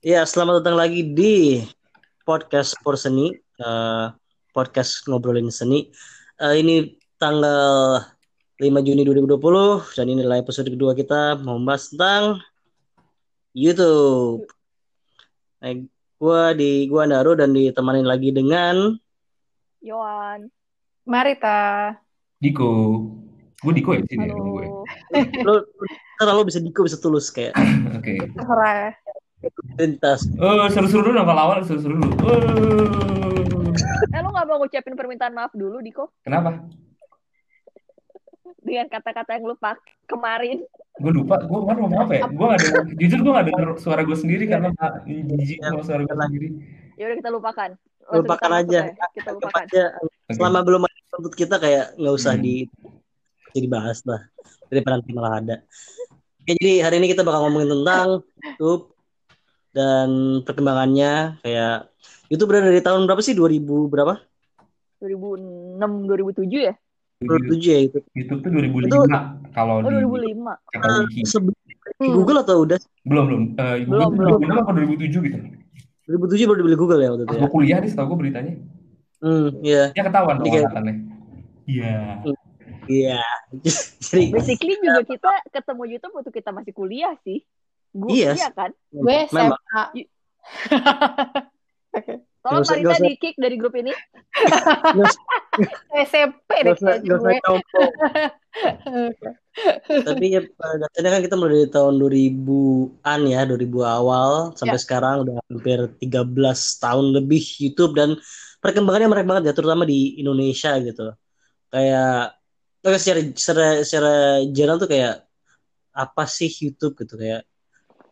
Ya, selamat datang lagi di podcast Porseni, uh, podcast ngobrolin seni. Uh, ini tanggal 5 Juni 2020 dan ini adalah episode kedua kita membahas tentang YouTube. Nah, gua di gua Naru dan ditemani lagi dengan Yohan, Marita, Diko. Gue Diko ya sini halo. gue. lo terlalu bisa diko bisa tulus kayak Oke. terserah ya. Lintas. Oh, seru-seru dulu nama awal seru-seru dulu. Oh. Eh, lo gak mau ngucapin permintaan maaf dulu, Diko? Kenapa? Dengan kata-kata yang lu pakai kemarin. Gue lupa. Gue kemarin ngomong apa ya? Gue gak ada. Jujur gue gak denger suara gue sendiri karena jijik sama suara gue sendiri. Ya udah kita lupakan. Langsung Lupakan kita aja. ya. Kita lupakan. aja selama belum ada untuk kita kayak nggak usah Hmm. di jadi bahas lah daripada nanti malah ada. Oke, jadi hari ini kita bakal ngomongin tentang YouTube dan perkembangannya kayak YouTube berada dari tahun berapa sih? 2000 berapa? 2006, 2007 ya? 2007 ya itu. YouTube tuh 2005 kalau Oh, di 2005. kata Wiki. Sebelum Hmm. Google atau udah? Belum belum. Eh, Belum, Google belum. 2006 atau 2007 gitu. 2007 baru dibeli Google ya waktu itu ya. gue kuliah nih, setahu gue beritanya. Hmm, iya. Ya ketahuan dong angkatannya. Iya. Iya. jadi Basically juga kita ketemu YouTube waktu kita masih kuliah sih. Gue Iya. iya kan? Gue SMA. Tolong Nggak usah- Marita di kick dari grup ini. SMP deh Gak usah, kayaknya gue. Tapi ya pada dasarnya kan kita mulai dari tahun 2000-an ya, 2000 awal sampai Ya. sekarang udah hampir 13 tahun lebih YouTube dan perkembangannya menarik banget ya, terutama di Indonesia gitu. Kayak oke, secara secara secara general tuh kayak apa sih YouTube gitu kayak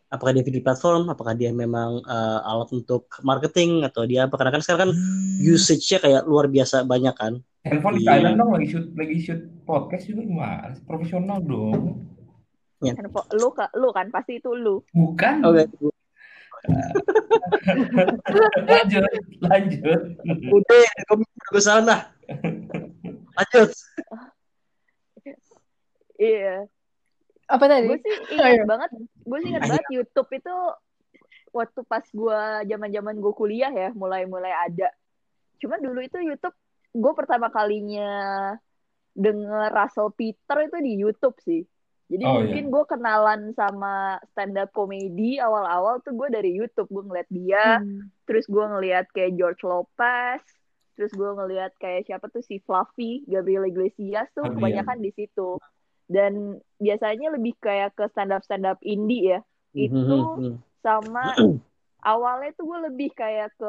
apakah dia video platform, apakah dia memang uh, alat untuk marketing atau dia apa karena kan sekarang kan usage-nya kayak luar biasa banyak kan. Handphone di silent dong lagi shoot lagi shoot podcast juga gimana? Profesional dong. Handphone lu kan, lu kan pasti itu lu. Bukan. Oke, lanjut, lanjut. udah, gue sana. Lanjut. Iya. Apa tadi? Gue sih Oh, ingat iya. banget. Gue sih ingat Ayo. banget YouTube itu waktu pas gue zaman-zaman gue kuliah ya, mulai-mulai ada. Cuma dulu itu YouTube gue pertama kalinya denger Russell Peter itu di YouTube sih. Jadi Oh, mungkin gue kenalan sama stand up comedy awal-awal tuh gue dari YouTube. Gue ngeliat dia, Hmm. terus gue ngeliat kayak George Lopez, terus gue ngeliat kayak siapa tuh si Fluffy, Gabriel Iglesias tuh kebanyakan di situ. Dan biasanya lebih kayak ke stand up stand up indie ya. Itu Mhm. sama awalnya tuh gue lebih kayak ke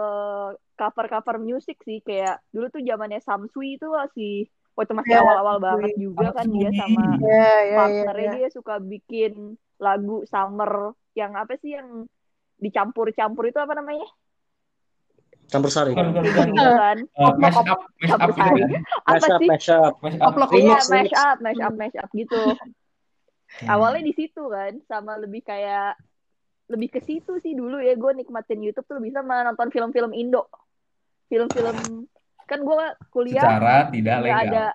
cover-cover musik sih kayak dulu tuh zamannya Samsui itu masih waktu masih Ya, awal-awal banget juga kan dia sama Ya, ya, ya, partnernya ya. dia suka bikin lagu summer yang apa sih yang dicampur-campur itu apa namanya? Campur sari. Bukan, bukan, bukan. kan. Eh, mash up, mash up gitu kan. Apa Mash up, sih? mash up. Mash up. Upload Iya, mash up, mash up, mash up gitu. Hmm. Awalnya di situ kan, sama lebih kayak lebih ke situ sih dulu ya gue nikmatin YouTube tuh bisa nonton film-film Indo. Film-film kan gue kuliah secara tidak legal. ada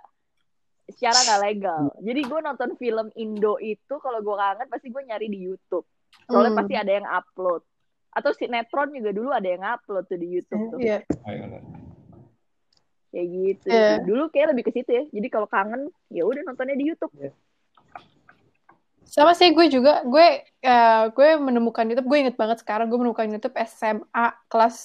secara nggak legal. Jadi gue nonton film Indo itu kalau gue kangen pasti gue nyari di YouTube. Soalnya Hmm. pasti ada yang upload. Atau sinetron juga dulu ada yang upload tuh di YouTube tuh. Iya. Ayo. Kayak gitu. Iya. Dulu kayak lebih ke situ ya. Jadi kalau kangen ya udah nontonnya di YouTube. Sama sih gue juga, gue eh, gue menemukan YouTube, gue inget banget sekarang gue menemukan YouTube SMA kelas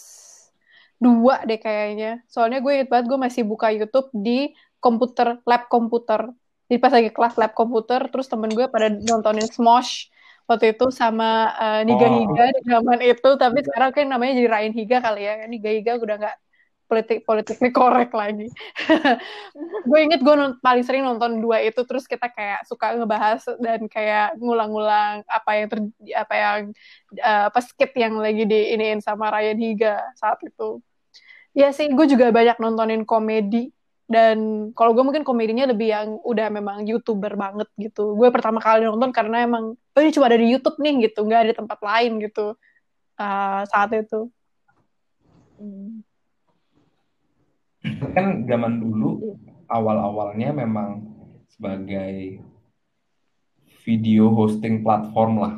2 deh kayaknya. Soalnya gue inget banget gue masih buka YouTube di komputer, lab komputer. Jadi pas lagi kelas lab komputer, terus temen gue pada nontonin Smosh waktu itu sama eh, Niga Oh. Higa di zaman itu, tapi sekarang kan namanya jadi Rain Higa kali ya. Niga Higa udah nggak politik politiknya korek lagi. gue inget gue paling sering nonton dua itu terus kita kayak suka ngebahas dan kayak ngulang-ngulang apa yang ter apa yang eh, apa skit yang lagi di iniin sama Ryan Higa saat itu. Ya sih, gue juga banyak nontonin komedi dan kalau gue mungkin komedinya lebih yang udah memang youtuber banget gitu. Gue pertama kali nonton karena emang oh ini cuma ada di YouTube nih gitu, nggak ada di tempat lain gitu eh, saat itu. Hmm. Kan zaman dulu awal-awalnya memang sebagai video hosting platform lah.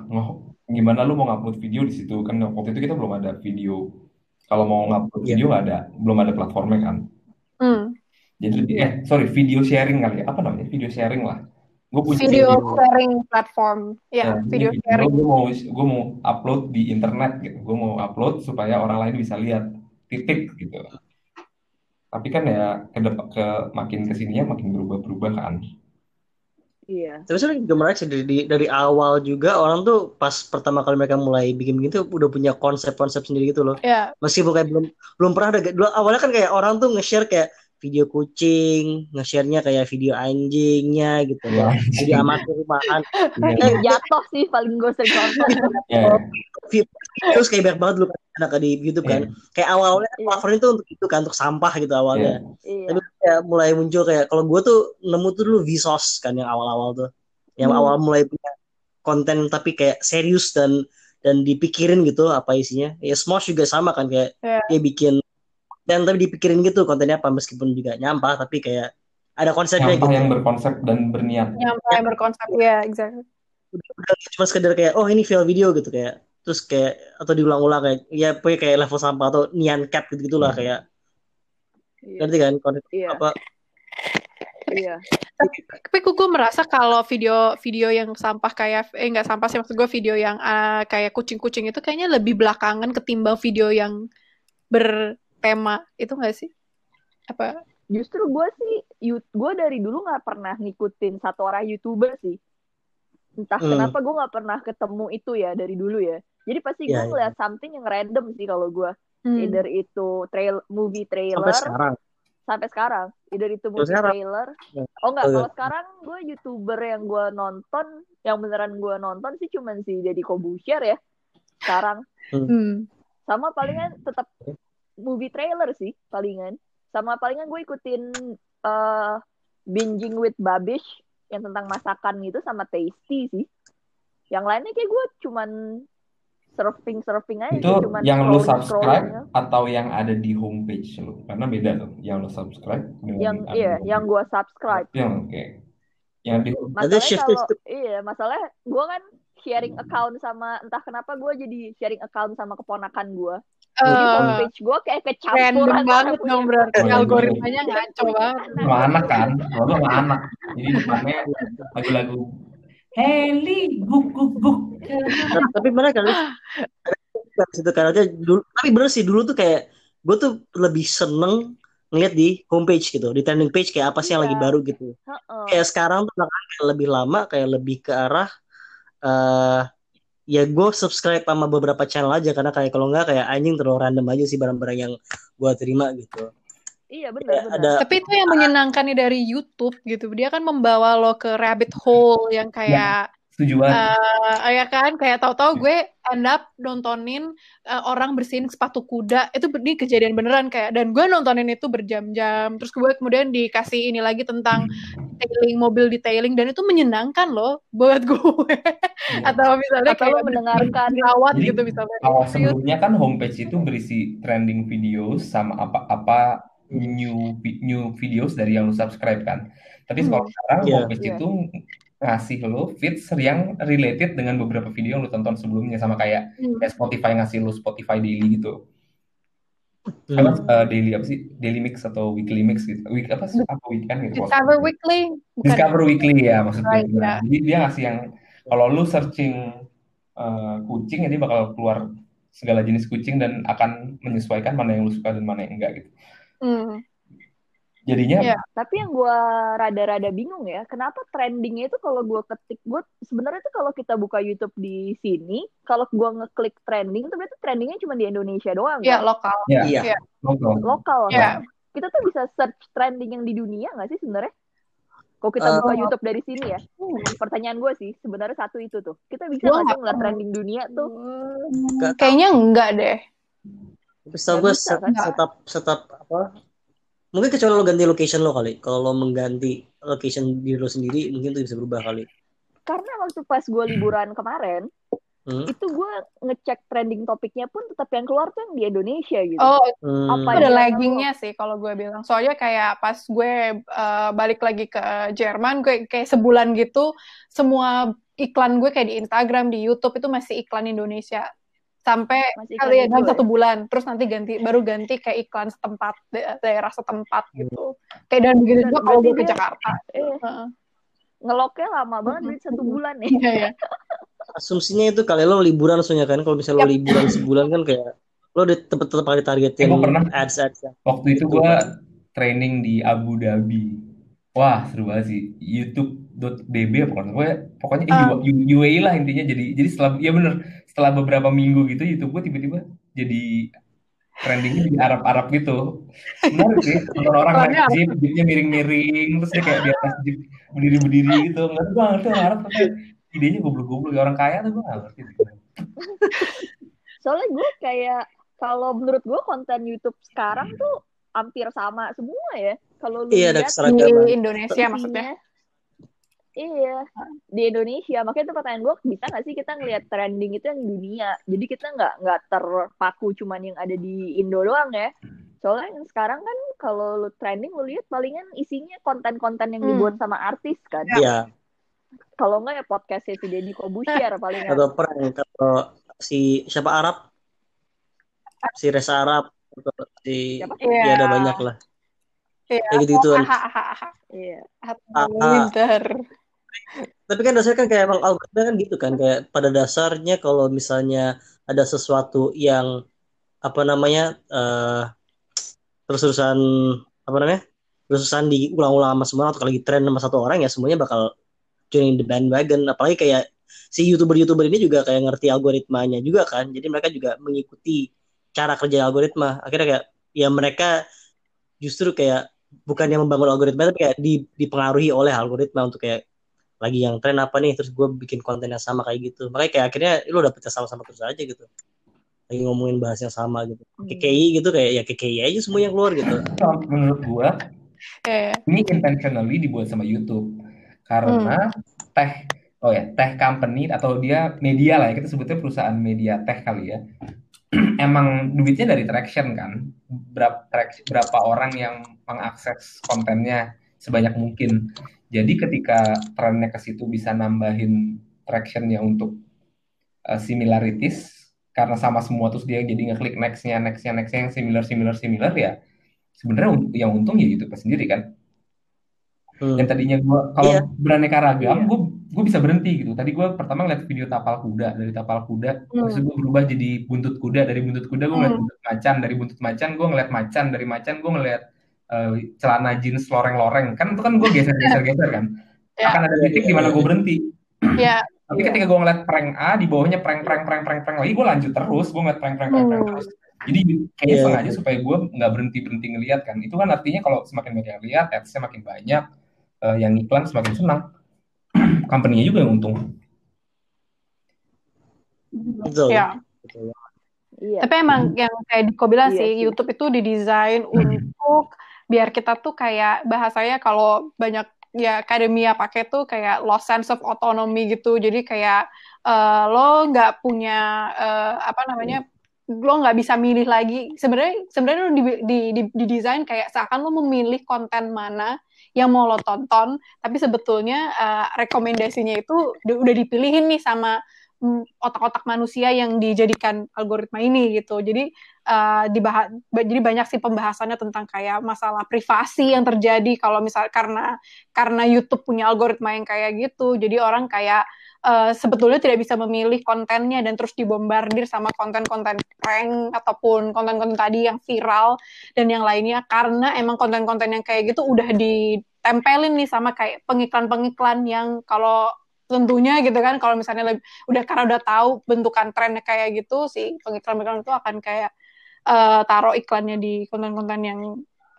Gimana lu mau ngupload video di situ kan waktu itu kita belum ada video kalau mau ngupload Iya. video nggak ada belum ada platformnya kan Hmm. Jadi lebih Iya. eh sorry video sharing kali ya apa namanya video sharing lah gue punya Video Video. sharing platform. Ya, Ya, video jadi sharing. gue mau gue mau upload di internet gitu gue mau upload supaya orang lain bisa lihat titik gitu tapi kan ya ke depan ke makin ke sininya makin berubah-berubah kan Iya. Tapi sebenarnya juga menarik sih dari, dari awal juga orang tuh pas pertama kali mereka mulai bikin gitu udah punya konsep-konsep sendiri gitu loh. Ya, Meskipun kayak belum belum pernah ada dulu awalnya kan kayak orang tuh nge-share kayak video kucing, nge-share-nya kayak video anjingnya gitu. ya Video amatir rumahan. Iya. Yang jatuh sih paling gue sering nonton. ya Terus kayak banyak banget dulu kan anak di YouTube kan. Kayak awal-awalnya Iya. covernya tuh untuk itu kan untuk sampah gitu awalnya. Iya. Tapi kayak mulai muncul kayak kalau gue tuh nemu tuh dulu Vsauce kan yang awal-awal tuh. Yang Hmm. awal mulai punya konten tapi kayak serius dan dan dipikirin gitu apa isinya. Ya Smosh juga sama kan kayak Iya. dia bikin dan tapi dipikirin gitu kontennya apa meskipun juga nyampah tapi kayak ada konsepnya nyampah gitu. yang berkonsep dan berniat nyampe berkonsep. Ya, exactly. Udah cuma sekedar kayak oh ini file video gitu kayak terus kayak atau diulang-ulang kayak ya pokoknya kayak level sampah atau nian cap gitu gitulah kayak Iya. ngerti kan konsep Iya. apa Iya. Tapi kok gue merasa kalau video video yang sampah kayak eh nggak sampah sih maksud gue video yang ah, kayak kucing-kucing itu kayaknya lebih belakangan ketimbang video yang bertema itu nggak sih? Apa? Justru gue sih, gue dari dulu nggak pernah ngikutin satu orang youtuber sih. Entah Hmm. kenapa gue nggak pernah ketemu itu ya dari dulu ya. Jadi pasti gue Iya, iya. ngeliat something yang random sih kalau gue. Hmm. Either itu trail movie trailer sampai sekarang sampai sekarang. Either itu movie sekarang. trailer. Ya. Oh enggak, Oh, iya. kalau sekarang gue youtuber yang gue nonton, yang beneran gue nonton sih cuman si Deddy Kobusier ya. Sekarang Hmm. sama palingan tetap movie trailer sih palingan. Sama palingan gue ikutin eh binging with babish yang tentang masakan gitu sama tasty sih. Yang lainnya kayak gue cuman surfing surfing aja itu sih, cuman yang lu subscribe atau yang ada di homepage lu? Karena beda tuh yang lu subscribe yang iya yang gue subscribe. Yang oke. Yang di masalahnya kalau iya masalahnya gue kan sharing account sama entah kenapa gue jadi sharing account sama keponakan gue jadi Eh, homepage gue kayak kecampur random banget dong berarti Oh, iya, algoritmanya ngaco banget. sama anak kan? Sama anak. Jadi depannya lagu-lagu. Heli guk guk guk. Tapi- mana kan situ kan aja dulu tapi bener sih dulu tuh kayak gue tuh lebih seneng ngeliat di homepage gitu di trending page kayak apa sih yang Iya. lagi baru gitu. Heeh. kayak sekarang tuh kayak lebih lama kayak lebih ke arah eh ya gue subscribe sama beberapa channel aja karena kayak kalau nggak kayak anjing terlalu random aja sih barang-barang yang gue terima gitu. Iya benar benar ada Tapi itu yang menyenangkan nih dari YouTube gitu. Dia kan membawa lo ke rabbit hole yang kayak setuju banget eh ya kan kayak tahu-tahu gue end up nontonin eh, orang bersihin sepatu kuda itu ini kejadian beneran kayak dan gue nontonin itu berjam-jam terus gue kemudian dikasih ini lagi tentang detailing mobil detailing dan itu menyenangkan loh buat gue Iya. atau misalnya atau kayak mendengarkan Jadi, gitu misalnya Kalau Serius. sebelumnya kan homepage itu berisi trending videos sama apa-apa new new videos dari yang lu subscribe kan. Tapi kalau Hmm. sekarang Iya. homepage Iya. itu ngasih lo feeds yang related dengan beberapa video yang lu tonton sebelumnya sama kayak Hmm. kayak Spotify ngasih lu Spotify daily gitu. Apa Hmm. eh, daily apa sih? Daily mix atau weekly mix gitu. Week apa sih? Apa weekend gitu. Discover Weekly bukan Discover Weekly ya maksudnya. Right, Nah, ya. Jadi dia ngasih yang kalau lu searching eh, kucing, ini bakal keluar segala jenis kucing dan akan menyesuaikan mana yang lu suka dan mana yang enggak gitu. Hmm. Jadinya Iya. Tapi yang gue rada-rada bingung ya, kenapa trendingnya itu kalau gue ketik, gue sebenarnya itu kalau kita buka YouTube di sini, kalau gue ngeklik trending itu berarti trendingnya cuma di Indonesia doang ya kan? lokal ya Iya. nongkrong. Lokal ya kan? Kita tuh bisa search trending yang di dunia nggak sih sebenarnya? Kalau kita Eh, buka YouTube dari sini ya, pertanyaan gue sih sebenarnya satu itu tuh, kita bisa nggak sih ngeliat trending dunia tuh? Tahu. kayaknya enggak deh gue bisa, set- kan? setap setap apa mungkin kecuali lo ganti location lo kali kalau lo mengganti location diri lo sendiri mungkin itu bisa berubah kali Karena waktu pas gue liburan kemarin, Hmm. itu gue ngecek trending topiknya pun tetap yang keluar tuh yang di Indonesia gitu. Oh, Hmm. Apa itu ada laggingnya sih kalau gue bilang. Soalnya kayak pas gue uh, balik lagi ke Jerman, gue kayak sebulan gitu, semua iklan gue kayak di Instagram, di YouTube itu masih iklan Indonesia. Sampai Masih iklan kali ya dalam ya? satu bulan, terus nanti ganti baru ganti kayak iklan setempat da- daerah setempat gitu. Kayak dan begitu juga kalau gue ke Jakarta. Eh, Heeh. ngeloknya lama banget dari satu bulan nih. Iya ya. Asumsinya itu kali lo liburan langsungnya kan. Kalau misalnya lo liburan sebulan kan kayak lo udah tetep kali targetin Eh, pernah. ads ads ya. Waktu itu Gitu. gue training di Abu Dhabi. Wah, seru banget sih. YouTube.db pokoknya pokoknya eh, Ah. UAE lah intinya jadi jadi setelah ya bener setelah beberapa minggu gitu YouTube gue tiba-tiba jadi trendingnya di Arab-Arab gitu. Menarik sih. Nonton orang naik jeep, jeepnya miring-miring, terus dia kayak di atas jeep berdiri-berdiri gitu. Nggak gue ngerti orang Arab tapi idenya goblok-goblok. Orang kaya tuh gue nggak ngerti. Soalnya gue kayak kalau menurut gue konten YouTube sekarang tuh hampir sama semua ya. Kalau lu Iya ada lihat di Indonesia maksudnya. isinya, Iya, di Indonesia. Makanya itu pertanyaan gue, bisa nggak sih kita ngelihat trending itu yang di dunia? Jadi kita nggak nggak terpaku cuman yang ada di Indo doang ya. Soalnya yang sekarang kan kalau lu trending lu lihat palingan isinya konten-konten yang Hmm. dibuat sama artis kan. Iya. Kalau nggak ya podcastnya si Deddy Kobusier palingan. Atau prank kalau si siapa Arab? Si Reza Arab atau si Siapa? Iya. ya ada banyak lah. Iya. Kayak aha, aha. Iya. Atau Ah, ah. Winter. Tapi kan dasarnya kan kayak emang algoritma kan gitu kan kayak pada dasarnya kalau misalnya ada sesuatu yang apa namanya eh terus-terusan apa namanya terus-terusan diulang-ulang sama semua atau kalau lagi tren sama satu orang ya semuanya bakal join the bandwagon apalagi kayak si youtuber-youtuber ini juga kayak ngerti algoritmanya juga kan jadi mereka juga mengikuti cara kerja algoritma akhirnya kayak ya mereka justru kayak bukan yang membangun algoritma tapi kayak di- dipengaruhi oleh algoritma untuk kayak lagi yang tren apa nih terus gue bikin konten yang sama kayak gitu. Makanya kayak akhirnya lu dapet yang sama-sama terus aja gitu. Lagi ngomongin bahas yang sama gitu. Hmm. KKI gitu kayak ya KKI aja semua yang keluar gitu. Menurut gue Iya. ini intentionally dibuat sama YouTube. Karena teh oh ya teh company atau dia media lah ya kita sebutnya perusahaan media teh kali ya emang duitnya dari traction kan berapa berapa orang yang mengakses kontennya sebanyak mungkin jadi ketika trennya ke situ bisa nambahin tractionnya untuk uh, similarities karena sama semua terus dia jadi ngeklik nextnya nextnya nextnya yang similar similar similar ya sebenarnya un- yang untung ya YouTube sendiri kan Hmm. yang tadinya gue kalau Iya. beraneka ragam Iya. gue gue bisa berhenti gitu tadi gue pertama ngeliat video tapal kuda dari tapal kuda Hmm. terus gue berubah jadi buntut kuda dari buntut kuda gue ngeliat Hmm. buntut macan dari buntut macan gue ngeliat macan dari macan gue ngeliat eh, celana jeans loreng-loreng kan itu kan gue geser geser geser kan Ya. akan ada titik di mana gue berhenti Ya. tapi Iya. ketika gue ngeliat prank A di bawahnya prank prank prank prank prank lagi gue lanjut terus gue ngeliat prank prank prank prank Hmm. terus jadi kayaknya Iya. sengaja supaya gue nggak berhenti berhenti ngeliat kan itu kan artinya kalau semakin banyak yang lihat adsnya makin banyak eh, yang iklan semakin senang company-nya juga yang untung betul Ya. Betul. Iya. Tapi emang yang kayak Diko bilang Iya sih, sih. YouTube itu didesain untuk biar kita tuh kayak bahasanya kalau banyak ya akademia pakai tuh kayak lost sense of autonomy gitu. Jadi kayak eh, lo nggak punya eh, apa namanya lo nggak bisa milih lagi. Sebenarnya sebenarnya lo di, di, di, didesain kayak seakan lo memilih konten mana yang mau lo tonton, tapi sebetulnya eh, rekomendasinya itu udah dipilihin nih sama mm, otak-otak manusia yang dijadikan algoritma ini gitu. Jadi uh, dibahas jadi banyak sih pembahasannya tentang kayak masalah privasi yang terjadi kalau misal karena karena YouTube punya algoritma yang kayak gitu. Jadi orang kayak uh, sebetulnya tidak bisa memilih kontennya dan terus dibombardir sama konten-konten prank ataupun konten-konten tadi yang viral dan yang lainnya. Karena emang konten-konten yang kayak gitu udah ditempelin nih sama kayak pengiklan-pengiklan yang kalau tentunya gitu kan kalau misalnya lebih, udah karena udah tahu bentukan trennya kayak gitu si pengiklan-pengiklan itu akan kayak uh, taruh iklannya di konten-konten yang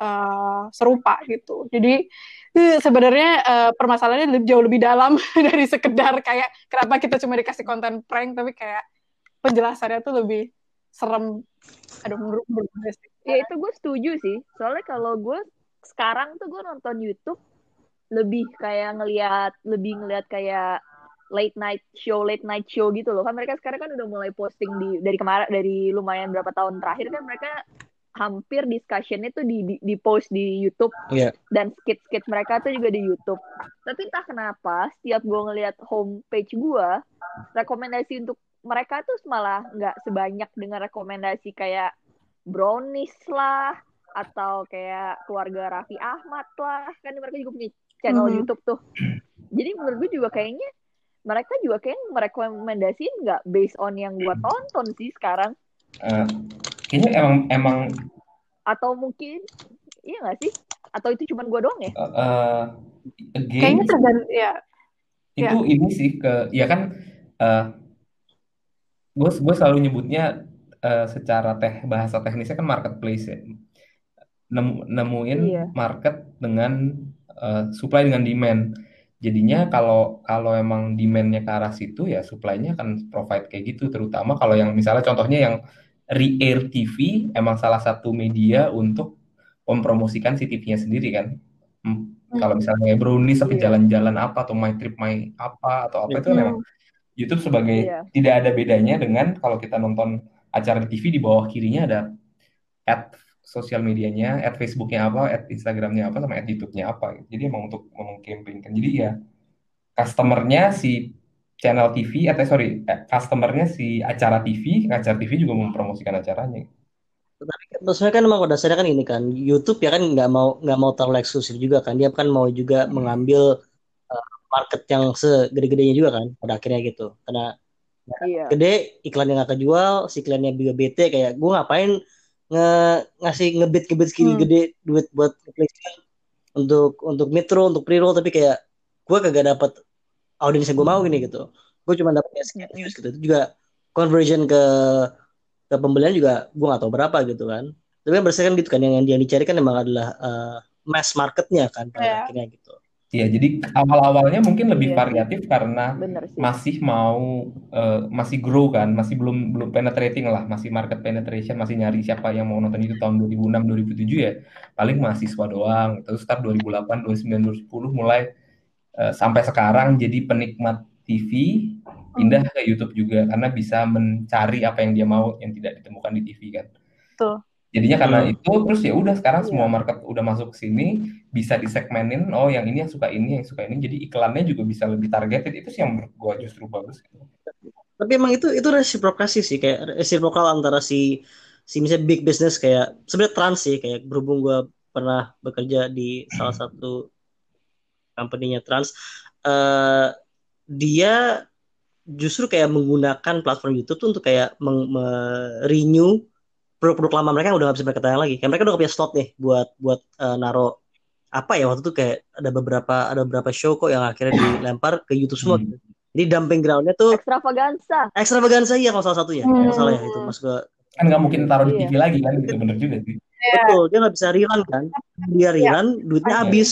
uh, serupa gitu. Jadi uh, sebenarnya uh, permasalahannya lebih- jauh lebih dalam dari sekedar kayak kenapa kita cuma dikasih konten prank tapi kayak penjelasannya tuh lebih serem. Aduh menurut gue. Ya itu gue setuju sih. Soalnya kalau gue sekarang tuh gue nonton YouTube lebih kayak ngelihat lebih ngelihat kayak late night show late night show gitu loh kan mereka sekarang kan udah mulai posting di dari kemarin dari lumayan berapa tahun terakhir kan mereka hampir discussionnya tuh di, di, di post di YouTube Iya. dan skit-skit mereka tuh juga di YouTube. Tapi entah kenapa setiap gue ngeliat homepage gue, rekomendasi untuk mereka tuh malah nggak sebanyak dengan rekomendasi kayak brownies lah atau kayak keluarga Raffi Ahmad lah kan mereka juga punya channel Mhm. YouTube tuh. Jadi menurut gue juga kayaknya mereka juga kayak merekomendasiin nggak based on yang gue tonton sih sekarang Eh, kayaknya emang emang atau mungkin iya nggak sih? Atau itu cuman gue doang ya? Eh, eh, again Kayaknya tergantung ya. itu ini sih ke ya kan eh gue gue selalu nyebutnya eh, secara teh bahasa teknisnya kan marketplace ya. Nemu- nemuin Iya. market dengan eh, supply dengan demand. Jadinya kalau kalau emang demandnya ke arah situ ya supply-nya akan provide kayak gitu. Terutama kalau yang misalnya contohnya yang re-air TV emang salah satu media untuk mempromosikan si TV-nya sendiri kan Hmm, kalau misalnya brownies tapi Iya. jalan-jalan apa atau my trip my apa atau apa itu kan Hmm. emang YouTube sebagai Iya. tidak ada bedanya dengan kalau kita nonton acara di TV di bawah kirinya ada ad sosial medianya, ad Facebooknya apa, ad Instagramnya apa, sama ad YouTube-nya apa. Jadi emang untuk mengkampanyekan. Jadi ya customernya si channel TV, atau sorry, eh, customernya si acara TV, acara TV juga mempromosikan acaranya. Tapi kan, maksudnya kan emang pada dasarnya kan ini kan YouTube ya kan nggak mau nggak mau terlalu eksklusif juga kan dia kan mau juga mengambil uh, market yang segede-gedenya juga kan pada akhirnya gitu karena iya gede iklan yang nggak kejual si iklannya juga bete kayak gue ngapain nge ngasih ngebit ngebit segini Hmm. gede duit buat iklan untuk untuk metro untuk pre-roll tapi kayak gue kagak dapet audiens yang gue mau gini gitu gue cuma dapet sekian views gitu itu juga conversion ke ke pembelian juga gue gak tahu berapa gitu kan tapi kan berdasarkan gitu kan yang yang dia dicari kan emang adalah uh, mass marketnya kan pada Iya. akhirnya gitu Ya, jadi awal-awalnya mungkin lebih Iya sih. variatif karena masih mau eh, masih grow kan, masih belum belum penetrating lah, masih market penetration, masih nyari siapa yang mau nonton itu tahun 2006 2007 ya. Paling mahasiswa doang. Terus start 2008 2009 2010 mulai eh, sampai sekarang jadi penikmat TV pindah ke YouTube juga karena bisa mencari apa yang dia mau yang tidak ditemukan di TV kan. Betul. Jadinya karena Hmm. itu terus ya udah sekarang Iya. semua market udah masuk ke sini bisa disegmenin oh yang ini yang suka ini yang suka ini jadi iklannya juga bisa lebih targeted itu sih yang menurut gua justru bagus tapi emang itu itu resiprokasi sih kayak resiprokal antara si si misalnya big business kayak sebenarnya trans sih kayak berhubung gue pernah bekerja di salah satu company-nya trans eh dia justru kayak menggunakan platform YouTube tuh untuk kayak meng- me-renew produk-produk lama mereka yang udah gak bisa mereka tayang lagi kayak mereka udah gak punya slot nih buat buat eh, naro apa ya waktu itu kayak ada beberapa ada beberapa show kok yang akhirnya dilempar ke YouTube semua Hmm. gitu. Jadi dumping groundnya tuh ekstravaganza ekstravaganza iya kalau salah satunya Hmm. kalau salah ya itu masuk ke kan nggak mungkin taruh di Iya. TV lagi kan gitu bener juga sih betul dia nggak bisa rerun kan dia rerun duitnya Iya. habis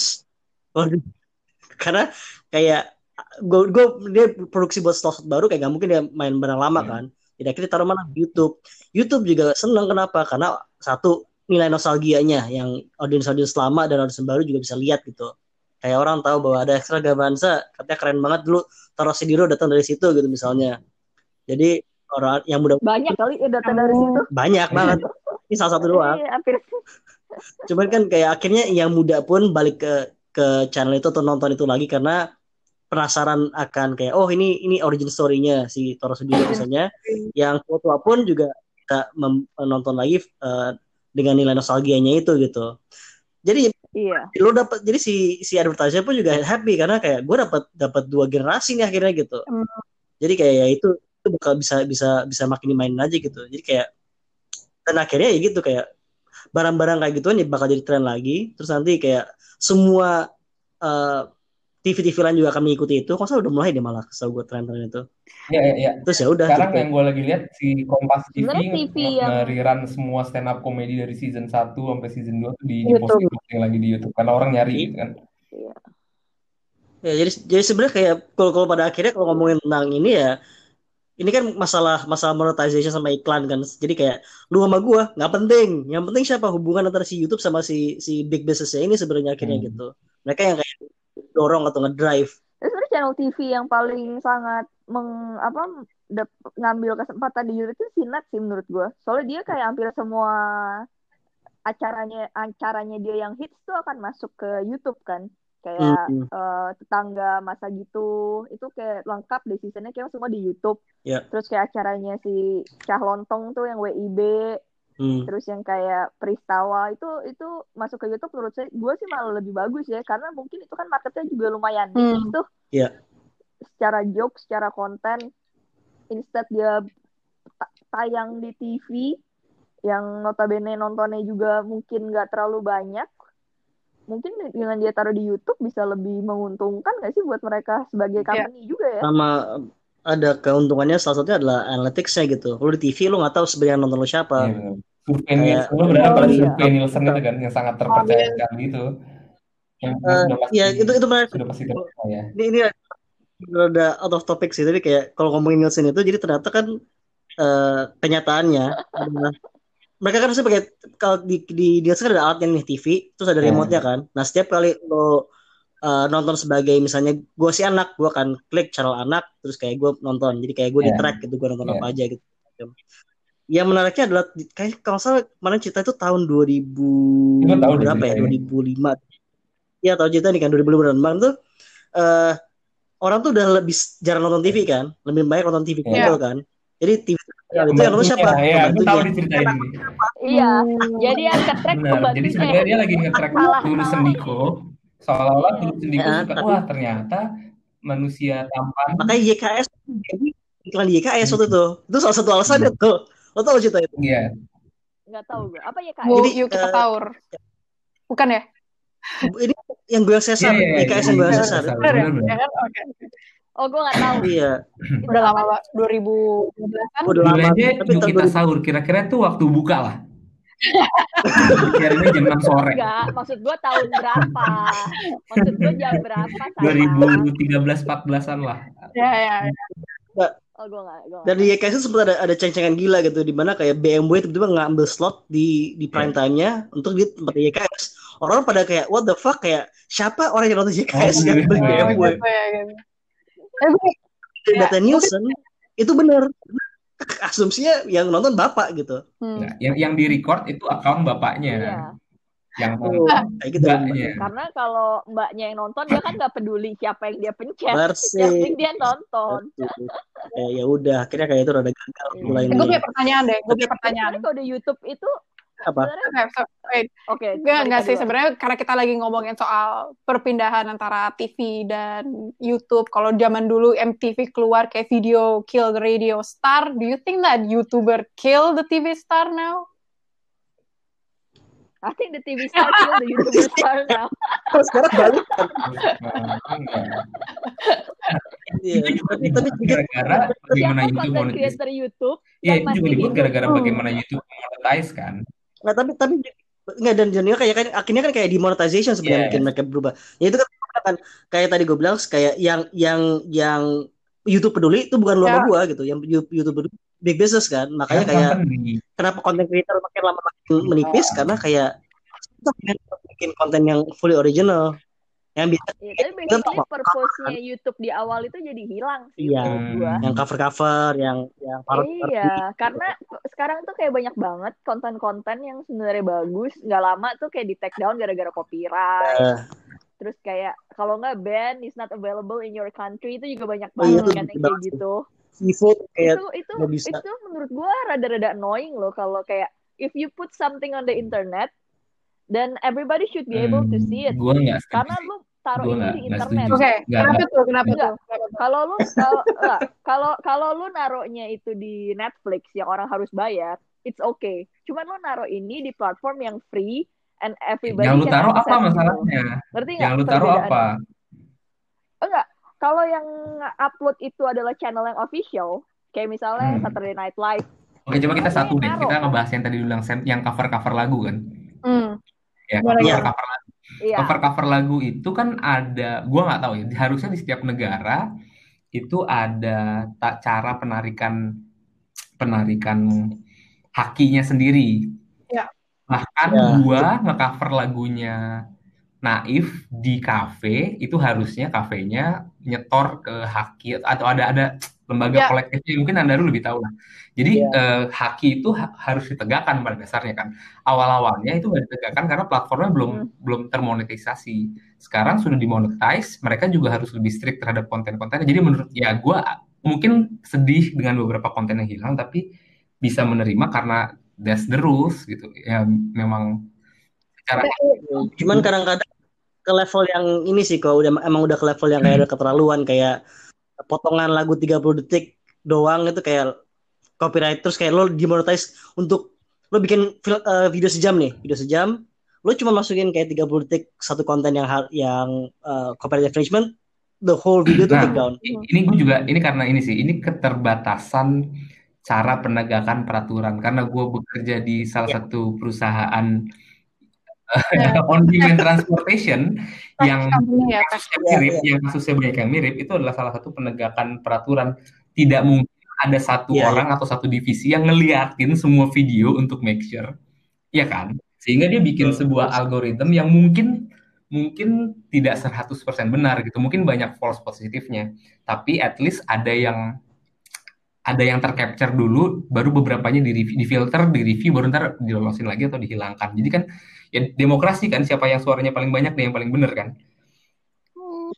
Waduh. Karena kayak gue gue dia produksi buat slot baru kayak nggak mungkin dia main barang lama Iya. kan. Jadi akhirnya taruh mana YouTube. YouTube juga seneng kenapa? Karena satu nilai nostalgianya yang audiens audiens lama dan audiens baru juga bisa lihat gitu. Kayak orang tahu bahwa ada extravaganza katanya keren banget dulu Taro Sidiro datang dari situ gitu misalnya. Jadi orang yang muda banyak kali ya data dari situ. Banyak banget. Ini salah satu doang. Iya, cuman kan kayak akhirnya yang muda pun balik ke ke channel itu atau nonton itu lagi karena penasaran akan kayak oh ini ini origin story-nya si Toro Sudiro misalnya. Yang tua pun juga kita menonton lagi eh, dengan nilai nostalgianya itu gitu. Jadi iya. lo dapat jadi si si advertiser pun juga happy karena kayak gue dapat dapat dua generasi nih akhirnya gitu. Hmm. jadi kayak ya itu itu bakal bisa bisa bisa makin dimainin aja gitu. Jadi kayak dan akhirnya ya gitu kayak barang-barang kayak gituan ya bakal jadi tren lagi terus nanti kayak semua eh, TV-TV lain juga akan mengikuti itu kok udah mulai deh malah setahu gue tren-tren itu ya ya, ya. terus ya udah sekarang gitu. yang gue lagi lihat si Kompas TV TV yang- nge-rerun semua stand up komedi dari season 1 sampai season 2 tuh di, YouTube. posting, posting lagi di YouTube karena orang nyari gitu kan Ya, jadi jadi sebenarnya kayak kalau kalau pada akhirnya kalau ngomongin tentang ini ya ini kan masalah masalah monetization sama iklan kan. Jadi kayak lu sama gua nggak penting. Yang penting siapa hubungan antara si YouTube sama si si big business ini sebenarnya akhirnya Hmm. gitu. Mereka yang kayak dorong atau ngedrive. Terus sebenarnya channel TV yang paling sangat meng apa ngambil kesempatan di YouTube itu Sinat sih menurut gue. Soalnya dia kayak hampir semua acaranya acaranya dia yang hits tuh akan masuk ke YouTube kan. Kayak Hmm. eh, tetangga masa gitu itu kayak lengkap deh seasonnya kayak semua di YouTube. Ya. Terus kayak acaranya si Cah Lontong tuh yang WIB, Hmm. terus yang kayak Pristawa itu itu masuk ke YouTube menurut saya gue sih malah lebih bagus ya karena mungkin itu kan marketnya juga lumayan niche tuh Iya. secara joke secara konten instead dia ta- tayang di TV yang notabene nontonnya juga mungkin nggak terlalu banyak mungkin dengan dia taruh di YouTube bisa lebih menguntungkan nggak sih buat mereka sebagai Iya. company juga ya Sama ada keuntungannya salah satunya adalah analytics-nya gitu. Lu di TV lu nggak tahu sebenarnya nonton lu siapa. Iya, benar. Survei Nielsen, lu berharap Oh, pada iya. survei Nielsen itu kan yang sangat terpercaya sekali itu. Yang sudah pasti, Iya, itu itu menarik. sudah pasti terpercaya. Ini ini ada out of topic sih, tapi kayak kalau ngomongin Nielsen itu jadi ternyata kan eh, kenyataannya adalah mereka kan harusnya pakai kalau di di Nielsen kan ada alatnya nih TV, terus ada Ya. remote-nya kan. Nah, setiap kali lo eh, nonton sebagai misalnya gue si anak, gue akan klik channel anak, terus kayak gue nonton. Jadi kayak gue di Ya. track gitu, gue nonton Ya. apa aja gitu. Yang menariknya adalah kayak kalau salah kemarin cerita itu tahun 2000 Gua tahu nih berapa ya? ceritanya. 2005. Iya, tahu cerita nih kan 2005 dan tuh eh orang tuh udah lebih jarang nonton TV kan, lebih banyak nonton TV Iya. kabel kan. Jadi TV kabel itu yang nonton siapa? Iya, gue Pembantunya. tahu diceritain ini. iya Hmm. jadi yang ketrack Benar. Jadi pembantunya sebenarnya dia lagi Tulus salah. Sendiko. Seolah-olah Tulus Sendiko Ya, suka, tapi- wah ternyata manusia tampan. Makanya YKS jadi iklan di YKS waktu itu. Itu salah satu alasannya tuh. Lo tau cerita itu? Iya. nggak tahu gue apa ya kak Bu, Jadi, yuk kita eh, taur. Bukan ya? Ini yang gue Cesar, Iya, iya, YKS iya, yang gue iya. Cesar. Bener ya? Ya? Oke. Oh gue nggak tahu Iya, Udah lama, Pak. 2012-an. udah Dulu lama. Tapi kita sahur. Kira-kira tuh waktu buka lah. Kira-kira jam 6 sore. Enggak, maksud gue tahun berapa? Maksud gue jam berapa? sayang? 2013 14-an lah. Ya, ya, ya. Oh, gue nggak, gue Dan di YKS itu sempat ada ada ceng-cengan gila gitu di mana kayak BMW tiba-tiba ngambil slot di di prime time-nya untuk di tempat YKS. Orang pada kayak what the fuck kayak siapa orang yang nonton YKS Oh, yang iya. beli Oh, BMW? Ya, data Nielsen itu benar. Asumsinya yang nonton bapak gitu. hmm. Nah, yang yang di record itu akun bapaknya. Iya. Yang Oh, kayak gitu. mbaknya. Karena kalau mbaknya yang nonton dia kan nggak peduli siapa yang dia pencet. Mercy. Yang penting dia nonton. Ya, ya udah, akhirnya kayak itu rada gagal Iya. mulai Eh, gue punya pertanyaan deh. Gue punya pertanyaan. Kalau di YouTube itu Apa? sebenarnya Oke, balik enggak ke sih. Sebenarnya karena kita lagi ngomongin soal perpindahan antara TV dan YouTube. Kalau zaman dulu MTV keluar kayak video kill the radio star, do you think that YouTuber kill the TV star now? I think the TV star kill the YouTuber star now. Kalau sekarang balik. Iya. Tapi dibuat gara-gara bagaimana YouTube creator YouTube Iya, itu juga masih dibuat hidup? gara-gara Hmm. bagaimana YouTube monetize kan. Nah, tapi tapi enggak dan jadinya kayak kan akhirnya kan kayak demonetization sebenarnya Yes. mungkin mereka berubah. Ya itu kan kan kayak tadi gue bilang kayak yang yang yang YouTube peduli itu bukan lu sama Ya. gua gitu. Yang YouTube peduli big business kan. Makanya Kan kayak company. kenapa konten creator makin lama makin menipis karena kayak pengen bikin konten yang fully original yang bisa Iya, tapi basically purpose-nya YouTube di awal itu jadi hilang sih Iya. gua. yang cover cover yang yang parodi Iya, karena sekarang tuh kayak banyak banget konten-konten yang sebenarnya bagus, nggak lama tuh kayak di take down gara-gara copyright. Eh, Terus kayak kalau nggak ban is not available in your country itu juga banyak Oh, iya, banget kan yang kayak banget gitu. seafood kayak Itu itu bisa. itu menurut gua rada-rada annoying loh kalau kayak if you put something on the internet then everybody should be able to see it. Setuju Karena lu taruh Gua itu nggak- di internet. Oke, Nggak, kenapa tuh? Kenapa Enggak. tuh? Kalau lu kalau kalau kalau lu naruhnya itu di Netflix yang orang harus bayar, it's okay. Cuman lu naruh ini di platform yang free and everybody Yang lu taruh apa masalahnya? Ngerti? Yang lu taruh apa? Enggak. Kalau yang upload itu adalah channel yang official, kayak misalnya Hmm. Saturday Night Live, Oke, coba kita satu deh. naruh? Kita ngebahas yang tadi bilang yang cover-cover lagu kan. Hmm. Ya, cover-cover lagu. Iya. Cover-cover lagu itu kan ada, gua nggak tahu ya. Harusnya di setiap negara itu ada tak cara penarikan penarikan hakinya sendiri. Ya. Bahkan Ya. gua nge-cover lagunya naif di kafe itu harusnya kafenya nyetor ke haki atau ada ada lembaga Ya. kolektifnya mungkin anda dulu lebih tahu lah. Jadi Ya. eh, haki itu ha- harus ditegakkan pada dasarnya kan. Awal-awalnya itu nggak ditegakkan karena platformnya belum belum termonetisasi. Sekarang sudah dimonetize, mereka juga harus lebih strict terhadap konten-kontennya. Jadi menurut ya gue mungkin sedih dengan beberapa konten yang hilang, tapi bisa menerima karena that's the rules gitu. Ya memang secara Cuman kadang-kadang ke level yang ini sih kok udah emang udah ke level yang kayak ada keterlaluan kayak potongan lagu 30 detik doang itu kayak copyright terus kayak lo dimonetize untuk lo bikin fil- eh, video sejam nih, video sejam lo cuma masukin kayak 30 detik satu konten yang yang eh, copyright infringement the whole video Nah, take down. ini gue juga ini karena ini sih, ini keterbatasan cara penegakan peraturan. Karena gue bekerja di salah Ya. satu perusahaan eh, on demand transportation yang ya, kasusnya mirip, ya. yang kasusnya banyak yang mirip, itu adalah salah satu penegakan peraturan. Tidak mungkin ada satu Ya, ya. orang atau satu divisi yang ngeliatin semua video untuk make sure, ya kan? Sehingga dia bikin Betul. sebuah algoritma yang mungkin mungkin tidak 100% benar gitu. Mungkin banyak false positifnya, tapi at least ada yang ada yang tercapture dulu, baru beberapanya di di filter, di review, baru ntar dilolosin lagi atau dihilangkan. Jadi kan ya demokrasi kan siapa yang suaranya paling banyak dan yang paling bener kan. Hmm.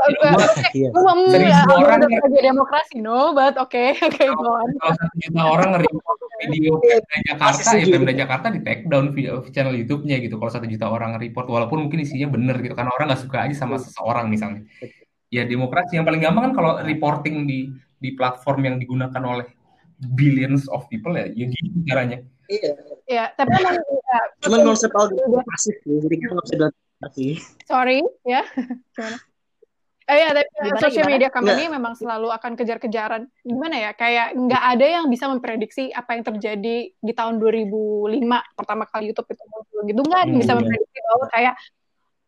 Gua Iya. Seribu ya, orang ya. demokrasi, no, but oke, oke, kalau satu juta orang nge-report video Pemda Jakarta, ya. Pemda Jakarta di take down video channel YouTube-nya gitu. Kalau satu juta orang nge-report, walaupun mungkin isinya bener gitu, karena orang nggak suka aja sama seseorang misalnya. Ya demokrasi yang paling gampang kan kalau reporting di di platform yang digunakan oleh billions of people ya, ya gitu caranya. Iya. Ya, tapi emang ya, Cuman konsep algoritma pasif sih, jadi kita nggak bisa bilang sih. sorry, ya, gimana? Eh ya, tapi Gimana, social gimana? media company memang selalu akan kejar-kejaran. Gimana ya? Kayak nggak ada yang bisa memprediksi apa yang terjadi di tahun 2005 pertama kali YouTube itu muncul gitu. Nggak yang bisa Hmm, iya. memprediksi bahwa kayak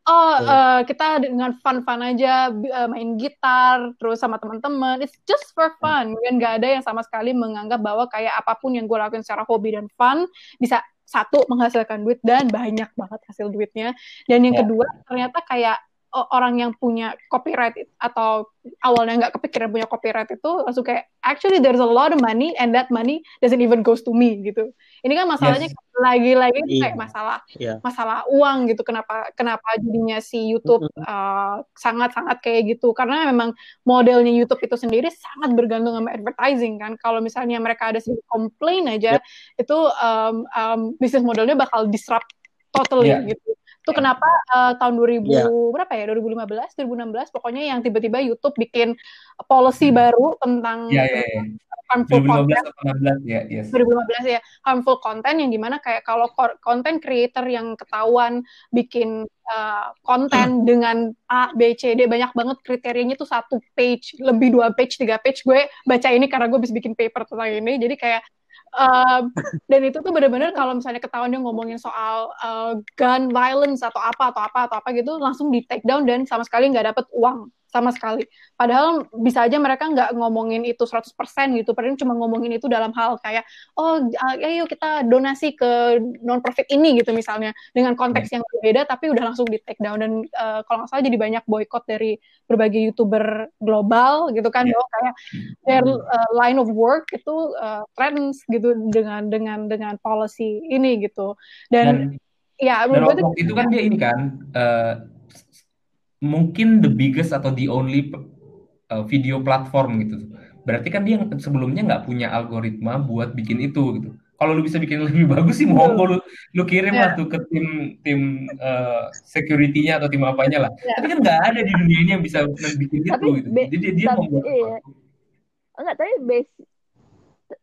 oh Iya. eh, kita dengan fun-fun aja eh, main gitar terus sama teman-teman. It's just for fun. Dan nggak ada yang sama sekali menganggap bahwa kayak apa pun yang gue lakuin secara hobi dan fun bisa satu menghasilkan duit dan banyak banget hasil duitnya. Dan yang Ya. kedua ternyata kayak orang yang punya copyright atau awalnya nggak kepikiran punya copyright itu langsung kayak actually there's a lot of money and that money doesn't even goes to me gitu. Ini kan masalahnya Yes. lagi-lagi Iya. kayak masalah Iya. masalah uang gitu. Kenapa kenapa jadinya si YouTube uh, sangat-sangat kayak gitu? Karena memang modelnya YouTube itu sendiri sangat bergantung sama advertising kan. Kalau misalnya mereka ada sedikit komplain aja, itu um, um, bisnis modelnya bakal disrupt totally Iya. gitu. Itu kenapa uh, tahun 2000 Iya. berapa ya? 2015, 2016 pokoknya yang tiba-tiba YouTube bikin policy baru tentang Ya, ya, ya. harmful 2015 content atau 16 ya, yes. 2015 ya harmful content yang di mana kayak kalau content creator yang ketahuan bikin uh, konten dengan A B C D banyak banget kriterianya tuh satu page lebih dua page tiga page gue baca ini karena gue bisa bikin paper tentang ini jadi kayak um, dan itu tuh bener-bener kalau misalnya ketahuan dia ngomongin soal uh, gun violence atau apa atau apa atau apa gitu langsung di take down dan sama sekali nggak dapet uang sama sekali. Padahal bisa aja mereka nggak ngomongin itu 100% gitu, padahal cuma ngomongin itu dalam hal kayak, oh ayo kita donasi ke non-profit ini gitu misalnya, dengan konteks yang berbeda tapi udah langsung di take down. Dan uh, kalau nggak salah jadi banyak boykot dari berbagai YouTuber global gitu kan, Yeah. bahwa kayak their uh, line of work itu uh, threatens gitu dengan dengan dengan policy ini gitu. Dan, Dan ya dan waktu itu kan dia ini kan eh, mungkin the biggest atau the only uh, video platform gitu. Berarti kan dia yang sebelumnya nggak punya algoritma buat bikin itu gitu. Kalau lu bisa bikin lebih bagus sih monggo lu lu kirim lah tuh ke tim tim uh, security-nya atau tim apanya lah. Ya. Tapi kan nggak ada di dunia ini yang bisa bikin Tapi itu gitu. Jadi dia, dia tapi- membuat iya. Enggak, tapi base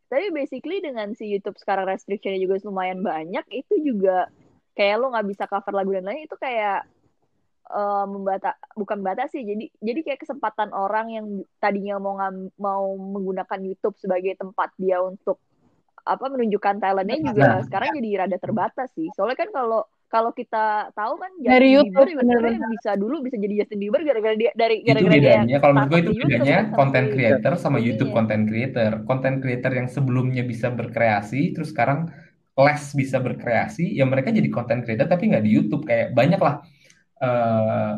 tapi basically dengan si YouTube sekarang restrictionnya juga lumayan banyak, itu juga kayak lo nggak bisa cover lagu dan lain itu kayak eh, membata bukan batasi jadi jadi kayak kesempatan orang yang tadinya mau ngam- mau menggunakan YouTube sebagai tempat dia untuk apa menunjukkan talentnya juga Nah. sekarang jadi rada terbatas sih soalnya kan kalau kalau kita tahu kan Dari Justin YouTube, Bieber sebenarnya bener-bener. bisa dulu bisa jadi Justin Bieber gara-gara dia dari itu gara-gara dia bedanya kalau menurut gue itu bedanya kan content si- creator sama ininya. YouTube content creator content creator yang sebelumnya bisa berkreasi terus sekarang less bisa berkreasi ya mereka jadi content creator tapi nggak di YouTube kayak banyak lah eh,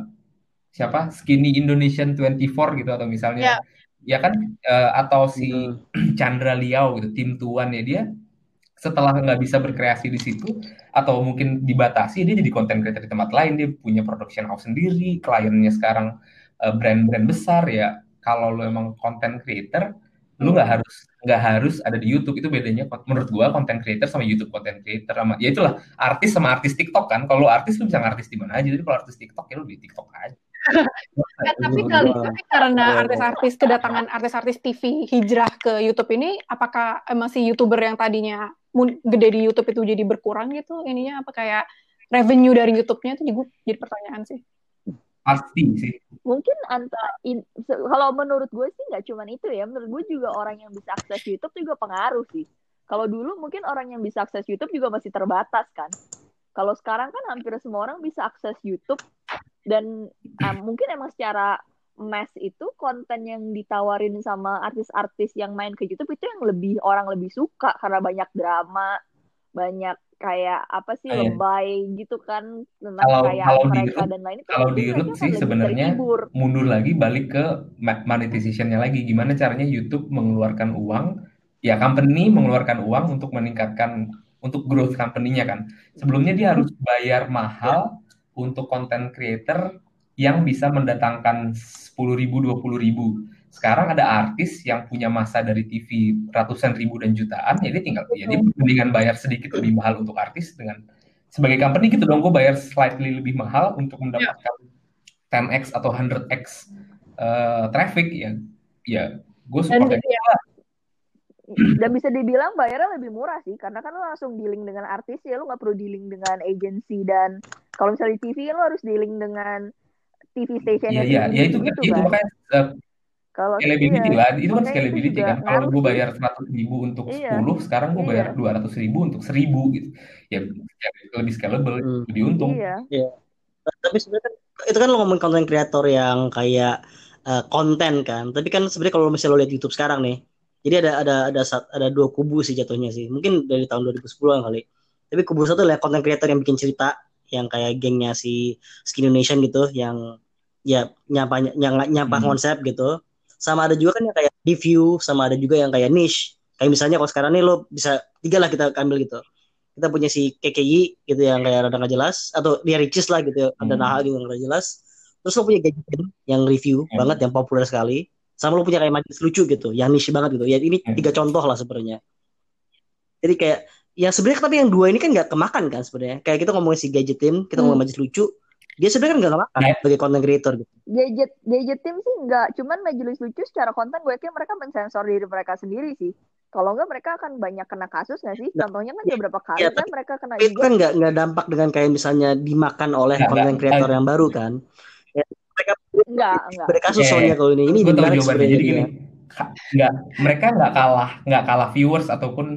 siapa? Skinny Indonesian 24 gitu atau misalnya. Ya. ya kan? Eh, atau si Hmm. Chandra Liao gitu tim tuan ya dia. Setelah nggak bisa berkreasi di situ atau mungkin dibatasi dia jadi konten creator di tempat lain. Dia punya production house sendiri. Kliennya sekarang eh, brand-brand besar ya. Kalau lo emang konten creator lu nggak harus nggak harus ada di YouTube. Itu bedanya menurut gua konten creator sama YouTube konten creator sama ya itulah artis sama artis TikTok kan. Kalau artis lu bisa ngartis di mana aja. Jadi kalau artis TikTok ya lu di TikTok aja. Ya, tapi kali tapi karena artis-artis kedatangan artis-artis TV hijrah ke YouTube ini, apakah si youtuber yang tadinya gede di YouTube itu jadi berkurang gitu? Ininya? Apa kayak revenue dari YouTube-nya itu juga jadi pertanyaan sih. Pasti sih. Mungkin anta in- se- kalau menurut gue sih nggak cuman itu ya. Menurut gue juga orang yang bisa akses YouTube juga pengaruh sih. Kalau dulu mungkin orang yang bisa akses YouTube juga masih terbatas kan. Kalau sekarang kan hampir semua orang bisa akses YouTube. Dan ah, mungkin emang secara mass itu konten yang ditawarin sama artis-artis yang main ke YouTube itu yang lebih orang lebih suka karena banyak drama banyak kayak apa sih Ah, iya. lebay gitu kan tentang Kalau- kayak kalau di mereka Rut- dan lain kalau mungkin di akan sih sebenarnya terhibur. mundur lagi balik ke monetization-nya lagi gimana caranya YouTube mengeluarkan uang ya company mengeluarkan uang untuk meningkatkan untuk growth company-nya kan sebelumnya dia harus bayar mahal untuk content creator yang bisa mendatangkan 10.000 ribu 20.000 ribu sekarang ada artis yang punya masa dari TV ratusan ribu dan jutaan ya dia tinggal ya dia mendingan bayar sedikit lebih mahal untuk artis dengan sebagai company gitu dong gue bayar slightly lebih mahal untuk mendapatkan 10x atau 100x eh, traffic ya ya gue Dan support aja. ya, dan bisa dibilang bayarnya lebih murah sih karena kan lo langsung dealing dengan artis ya lo nggak perlu dealing dengan agency dan kalau misalnya di TV lo harus dealing dengan TV station Iya iya ya itu gitu itu kan. makanya eh, kalau scalability iya, lah itu kan itu scalability juga kan? Kalau gue bayar 100 ribu untuk Iya. 10 sekarang gue bayar Iya. 200 ribu untuk 1000 gitu. Ya lebih scalable Hmm. lebih untung. Iya. Tapi sebenarnya kan, itu kan lo ngomong konten kreator yang kayak eh, konten kan. Tapi kan sebenarnya kalau misalnya lo lihat YouTube sekarang nih jadi ada ada ada ada dua kubu sih jatuhnya sih. Mungkin dari tahun 2010 kali. Tapi kubu satu adalah konten kreator yang bikin cerita yang kayak gengnya si Skin Indonesia gitu yang ya nyapa nyapa, nyapa Hmm. konsep gitu sama ada juga kan yang kayak review sama ada juga yang kayak niche kayak misalnya kalau sekarang nih lo bisa tiga lah kita ambil gitu kita punya si KKI gitu yang kayak rada nggak jelas atau dia Ricis lah gitu ada Hmm. Naha gitu yang nggak jelas terus lo punya gadget yang review Hmm. banget yang populer sekali sama lo punya kayak majelis lucu gitu yang niche banget gitu ya ini Hmm. tiga contoh lah sebenarnya jadi kayak ya sebenarnya tapi yang dua ini kan nggak kemakan kan sebenarnya kayak kita ngomongin si gadget team kita Hmm. ngomongin majelis lucu dia sebenarnya kan nggak kemakan Nah. sebagai content creator gitu. Gadget gadget tim sih nggak cuman majelis lucu secara konten gue yakin mereka mensensor diri mereka sendiri sih. Kalau nggak mereka akan banyak kena kasus nggak sih? Nah, contohnya kan beberapa kali iya, kan mereka kena itu juga. kan nggak nggak dampak dengan kayak misalnya dimakan oleh Nggak, content creator yang baru kan. Ya, mereka nggak nggak. berkasus Oke, soalnya kalau ini. Ini gue tahu menarik sebenarnya jadi gini dia. ka- nggak mereka nggak kalah nggak kalah viewers ataupun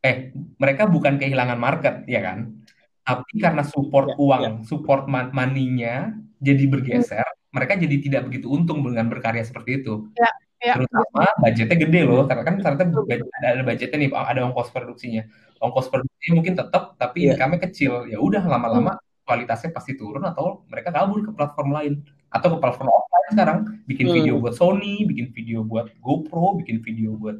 eh mereka bukan kehilangan market ya kan tapi karena support Ya, uang ya. support man- money-nya jadi bergeser mereka jadi tidak begitu untung dengan berkarya seperti itu ya, ya. terutama budgetnya gede loh karena kan ternyata ada, ada budgetnya nih ada ongkos produksinya ongkos produksinya mungkin tetap tapi Iya. income-nya kecil ya udah lama-lama kualitasnya pasti turun atau mereka kabur ke platform lain atau ke platform offline sekarang bikin Hmm. video buat Sony bikin video buat GoPro bikin video buat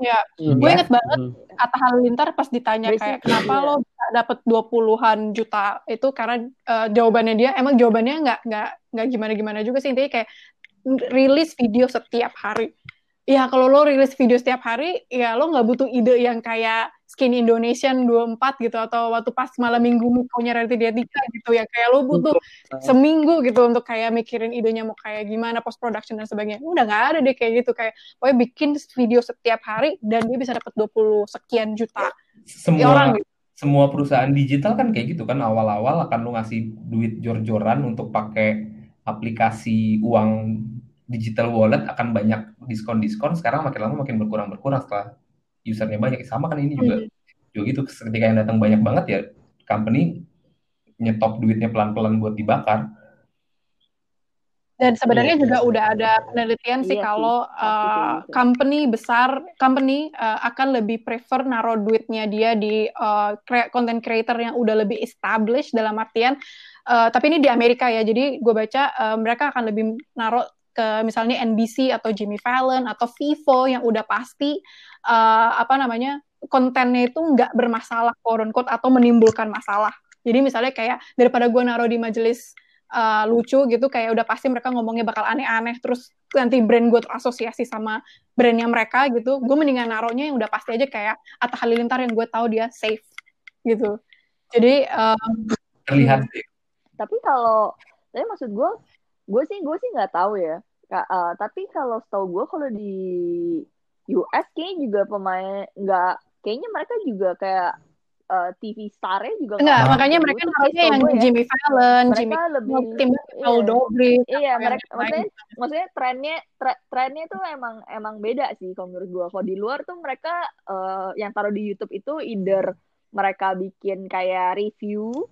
Ya, Hmm. gue inget banget Hmm. Atta Halilintar pas ditanya Basically, kayak kenapa iya. lo bisa dapet 20-an juta itu karena eh, jawabannya dia emang jawabannya nggak nggak nggak gimana-gimana juga sih intinya kayak rilis video setiap hari. Ya kalau lo rilis video setiap hari, ya lo nggak butuh ide yang kayak Skin Indonesian 24 gitu atau waktu pas malam minggu punya Raditya Dika gitu ya. Kayak lo butuh seminggu gitu untuk kayak mikirin idenya mau kayak gimana post production dan sebagainya. Udah nggak ada deh kayak gitu. Kayak pokoknya bikin video setiap hari dan dia bisa dapat 20 sekian juta. Semua orang gitu. semua perusahaan digital kan kayak gitu kan. Awal-awal akan lu ngasih duit jor-joran untuk pakai aplikasi uang digital wallet akan banyak diskon-diskon. Sekarang makin lama makin berkurang-berkurang setelah usernya banyak. Sama kan ini juga. Juga gitu ketika yang datang banyak banget ya company nyetop duitnya pelan-pelan buat dibakar. Dan sebenarnya Iya, juga udah ada penelitian sih Iya sih, kalau uh, company besar, company uh, akan lebih prefer naruh duitnya dia di uh, content creator yang udah lebih established dalam artian, uh, tapi ini di Amerika ya, jadi gue baca uh, mereka akan lebih naruh ke misalnya NBC atau Jimmy Fallon atau Vivo yang udah pasti uh, apa namanya kontennya itu nggak bermasalah quote unquote atau menimbulkan masalah. Jadi misalnya kayak daripada gue naruh di majelis uh, lucu gitu kayak udah pasti mereka ngomongnya bakal aneh-aneh terus nanti brand gue terasosiasi sama brandnya mereka gitu gue mendingan naruhnya yang udah pasti aja kayak Atta Halilintar yang gue tahu dia safe gitu. Jadi um, terlihat sih tapi kalau tapi maksud gue gue sih gue sih nggak tahu ya. Ka- uh, tapi kalau setahu gue kalau di US kayaknya juga pemain nggak kayaknya mereka juga kayak uh, TV star-nya juga enggak nggak makanya gitu. mereka setahu yang ya, Jimmy Fallon mereka Jimmy lebih tim iya. Paul Iya, atau yang mereka maksudnya maksudnya trennya tre- trennya tuh emang emang beda sih kalau menurut gua. Kalau di luar tuh mereka eh, yang taruh di YouTube itu either mereka bikin kayak review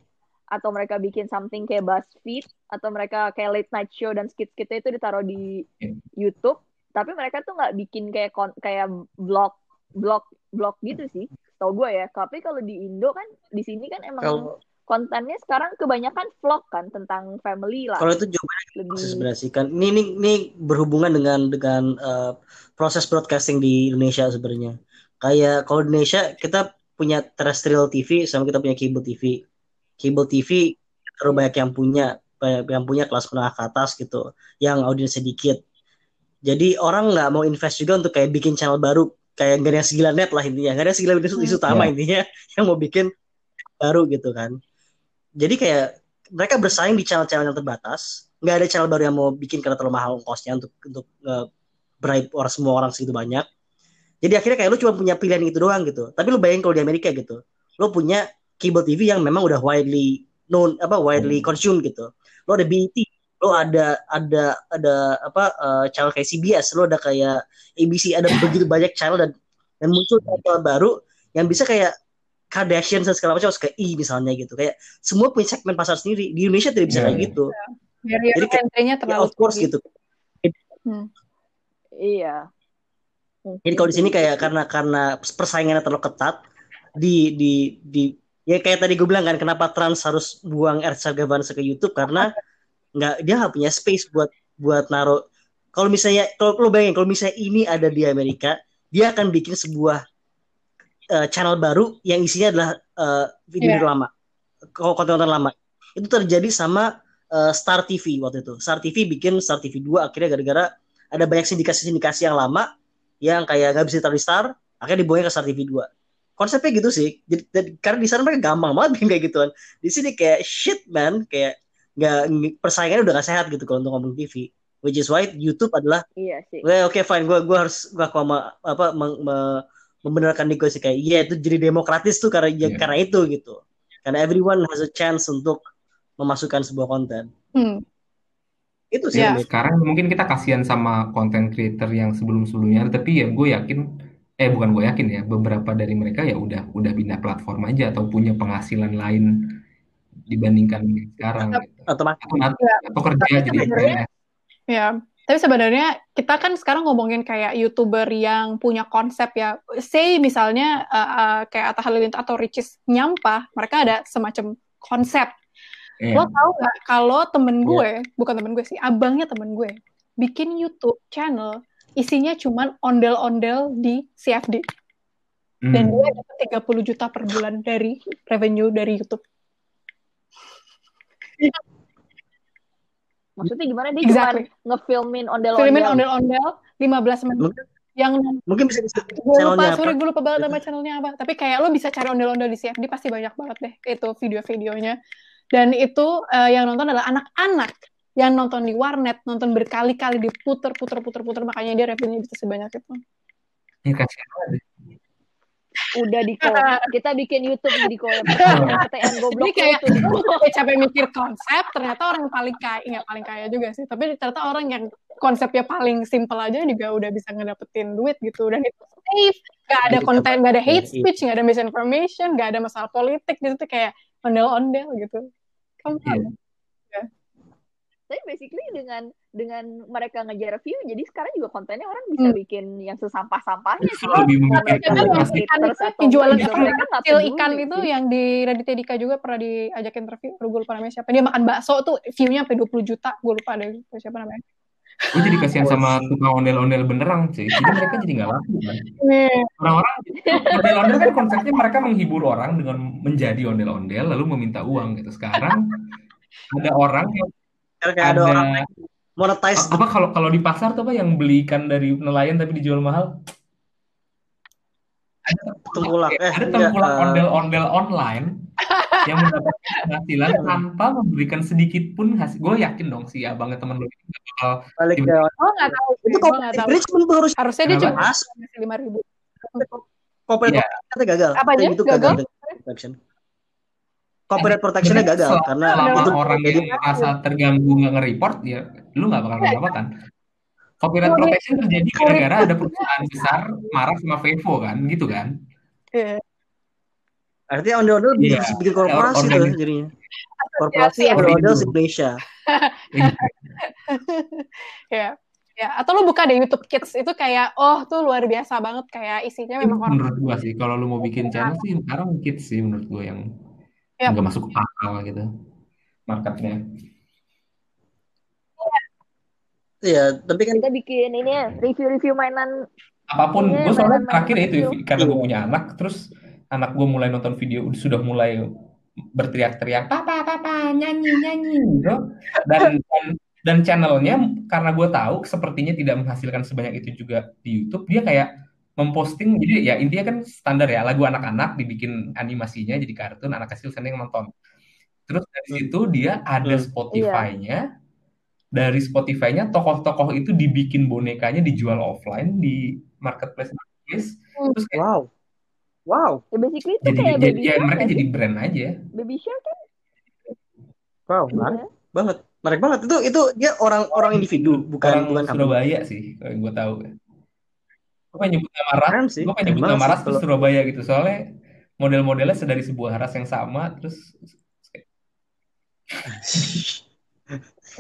atau mereka bikin something kayak BuzzFeed atau mereka kayak late night show dan skit-skitnya itu ditaruh di Iya. YouTube. Tapi mereka tuh nggak bikin kayak kayak vlog vlog vlog gitu sih. Tau gue ya. Tapi kalau di Indo kan di sini kan emang Kalau kontennya sekarang kebanyakan vlog kan tentang family lah. kalau itu jawabannya Lebih sebenarnya kan ini, ini ini berhubungan dengan dengan eh, proses broadcasting di Indonesia sebenarnya kayak kalau di Indonesia kita punya terrestrial TV sama kita punya cable TV cable TV terlalu banyak yang punya banyak yang punya kelas menengah ke atas gitu yang audiensnya sedikit jadi orang nggak mau invest juga untuk kayak bikin channel baru. Kayak gak ada segila net lah intinya. Gak ada segila isu, Hmm. isu utama Iya. intinya yang mau bikin baru gitu kan. Jadi kayak mereka bersaing di channel-channel yang terbatas. Nggak ada channel baru yang mau bikin karena terlalu mahal ongkosnya untuk untuk uh, bribe orang semua orang segitu banyak. Jadi akhirnya kayak lu cuma punya pilihan itu doang gitu. Tapi lu bayangin kalau di Amerika gitu lu punya cable TV yang memang udah widely known apa widely consumed gitu. Lu ada BET lu ada ada ada apa uh, channel kayak CBS lu ada kayak ABC ada begitu banyak channel dan dan muncul channel baru yang bisa kayak Kardashian dan segala macam kayak I misalnya gitu kayak semua punya segmen pasar sendiri di Indonesia tidak bisa Iya, kayak iya. gitu barrier Jadi kayak- entry-nya ya terlalu of course tinggi. gitu Hmm. Iya. Jadi kalau di sini kayak karena karena persaingannya terlalu ketat di di di ya kayak tadi gue bilang kan kenapa Trans harus buang Ersa Gavansa ke YouTube karena nggak dia nggak punya space buat buat naruh kalau misalnya kalau lo bayangin kalau misalnya ini ada di Amerika dia akan bikin sebuah eh, channel baru yang isinya adalah eh, video-video lama. Konten-konten lama. Itu terjadi sama eh, Star TV waktu itu. Star TV bikin Star TV 2 akhirnya gara-gara ada banyak sindikasi-sindikasi yang lama yang kayak nggak bisa ditaruh di Star akhirnya dibuangnya ke Star TV 2 konsepnya gitu sih. Jadi, jadi- karena di sana mereka gampang banget bikin kayak gituan. Di sini kayak shit man kayak nggak persaingannya udah gak sehat gitu kalau untuk ngomong TV which is why YouTube adalah Iya sih. Oke fine, gue gue harus gue sama apa meng- me- membenarkan Niko sih kayak iya itu jadi demokratis tuh karena ya, Iya. karena itu gitu. Karena everyone has a chance untuk memasukkan sebuah konten. Hmm. Itu sih. Amit. sekarang mungkin kita kasihan sama content creator yang sebelum-sebelumnya tapi ya gue yakin eh bukan gue yakin ya beberapa dari mereka ya udah udah pindah platform aja atau punya penghasilan lain dibandingkan sekarang gitu. Atau, Ya. atau kerja jadi sebenarnya- Ya, tapi sebenarnya kita kan sekarang ngomongin kayak youtuber yang punya konsep ya. Say misalnya uh, uh, kayak Atta Halilintar atau Ricis Nyampah, mereka ada semacam konsep. Iya. Lo tau gak kalau temen Iya. gue, bukan temen gue sih, abangnya temen gue, bikin YouTube channel isinya cuman ondel-ondel di CFD. Dan Hmm. dia dapat 30 juta per bulan dari revenue dari YouTube. Maksudnya gimana dia Exactly. cuma ngefilmin ondel-ondel. Filmin ondel-ondel 15 menit. Mungkin- Yang mungkin bisa bisa gue lupa, channelnya apa? sorry gue lupa banget nama channelnya apa. Tapi kayak lo bisa cari ondel-ondel di CFD pasti banyak banget deh itu video-videonya. Dan itu eh, yang nonton adalah anak-anak yang nonton di warnet, nonton berkali-kali diputer, puter, puter, puter, makanya dia revenue bisa sebanyak itu. Ya, kasihan banget. Udah di Kita bikin YouTube di kolam. KTN goblok Ini kayak itu. capek mikir konsep, ternyata orang yang paling kaya, nggak paling kaya juga sih, tapi ternyata orang yang konsepnya paling simple aja juga udah bisa ngedapetin duit gitu, dan itu safe, nggak ada konten, nggak ada hate Iya. speech, nggak ada misinformation, nggak ada masalah politik, gitu tuh kayak ondel-ondel gitu. Come on. Iya. Tapi basically dengan dengan mereka ngejar view, jadi sekarang juga kontennya orang bisa Hmm. bikin yang sesampah-sampahnya sih. Justru lebih mereka yang jualan kecil ikan itu sih. yang di Raditya Dika juga pernah diajak interview aduh gue lupa namanya siapa dia makan bakso tuh view-nya sampai 20 juta gue lupa deh siapa namanya Gue jadi kasihan sama tukang ondel-ondel beneran sih. Jadi mereka jadi nggak laku kan. Nih, Orang-orang ondel-ondel kan konsepnya mereka menghibur orang dengan menjadi ondel-ondel lalu meminta uang gitu. Sekarang ada orang yang Kayak kayak ada orang ada monetize apa kalau kalau di pasar tuh apa yang beli ikan dari nelayan tapi dijual mahal? Ada tengkulak. tengkulak, Eh, ada iya, tengkulak eh. ondel-ondel online yang mendapatkan penghasilan tanpa memberikan sedikit pun hasil. Gue yakin dong si abangnya temen lu itu nggak bakal balik ke gue nggak tahu sih, itu tahu bridgement tuh harus harusnya dia cuma lima ribu copyright Iya. protection gagal. Kayak gitu Gagal? Copyright protectionnya gagal sel- karena selama itu orang yang merasa terganggu nggak nge-report ya lu nggak bakal apa kan copyright Sorry. protection terjadi gara-gara ada perusahaan besar marah sama Vevo kan gitu kan Iya. artinya ondel-ondel Iya. bisa bikin korporasi Organ- tuh jadinya. Korporasi Asosiasi. ondel-ondel Orindo. Indonesia. ya ya atau lu buka deh YouTube Kids itu kayak oh tuh luar biasa banget kayak isinya memang orang menurut gua sih kalau lu mau bikin channel sih sekarang kids sih menurut gua yang Ya. nggak masuk akal gitu. Marketnya. Iya, tapi kan Kita bikin ini ya, review-review mainan. Apa pun Iya, gue soalnya terakhir ya itu karena gue Iya. punya anak terus anak gue mulai nonton video sudah mulai berteriak-teriak papa papa nyanyi nyanyi gitu. Dan dan, dan channelnya karena gue tahu sepertinya tidak menghasilkan sebanyak itu juga di YouTube dia kayak memposting jadi ya intinya kan standar ya lagu anak-anak dibikin animasinya jadi kartun anak kecil seneng nonton terus dari Hmm. situ dia ada Hmm. Spotify-nya dari Spotify-nya tokoh-tokoh itu dibikin bonekanya dijual offline di marketplace marketplace Hmm. terus kayak wow. Wow. ya basically itu jadi kayak jadi baby ya mereka jadi brand aja baby shark kan Wow, menarik banget. Menarik banget. Itu itu dia orang-orang individu, bukan orang bukan kamu. Surabaya sih kalau yang gue tahu gue pengen nyebut nama ras sih. gue pengen nyebut nama ras terus Surabaya gitu soalnya model-modelnya dari sebuah ras yang sama terus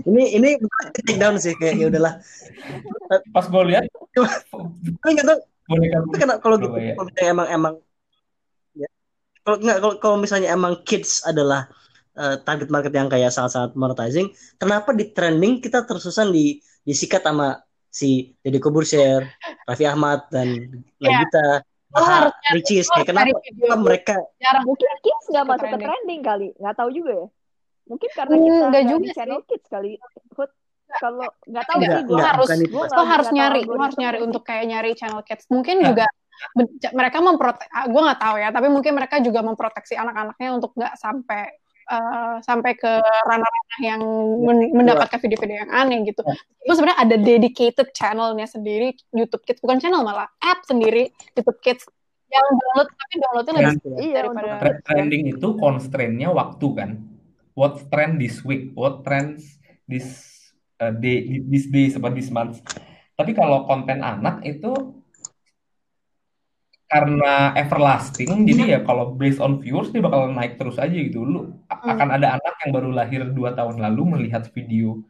ini ini take down sih kayak ya udahlah. pas gue lihat Tapi nggak tahu tapi kan kalau gitu kalau misalnya emang emang ya kalau nggak kalau, kalau misalnya emang kids adalah eh, target market yang kayak sangat-sangat monetizing, kenapa di trending kita tersusun di disikat sama si Deddy Kobusier, Raffi Ahmad dan Ya. Nagita, Lo Aha, harus nyari- Ricis, harus kenapa video kenapa mereka jarang. Mungkin kids nggak masuk ke trending. trending kali. Nggak tahu juga ya. Mungkin karena Hmm, kita nggak nggak juga channel kids kali. Hood, kalau nggak tahu sih gue harus nggak- harus nyari lo harus nyari untuk kayak nyari channel kids. Mungkin Ya. juga mereka memprotek gue nggak tahu ya tapi mungkin mereka juga memproteksi anak-anaknya untuk nggak sampai eh, sampai ke ranah-ranah yang men- mendapatkan video-video yang aneh gitu. Itu sebenarnya ada dedicated channelnya sendiri YouTube Kids. Bukan channel malah app sendiri YouTube Kids yang download tapi downloadnya lebih Iya, daripada trending itu constraint-nya waktu kan? What trend this week? What trends this uh, day this day seperti this month? Tapi kalau konten anak itu karena everlasting jadi ya kalau based on viewers dia bakal naik terus aja gitu lu Hmm. akan ada anak yang baru lahir dua tahun lalu melihat video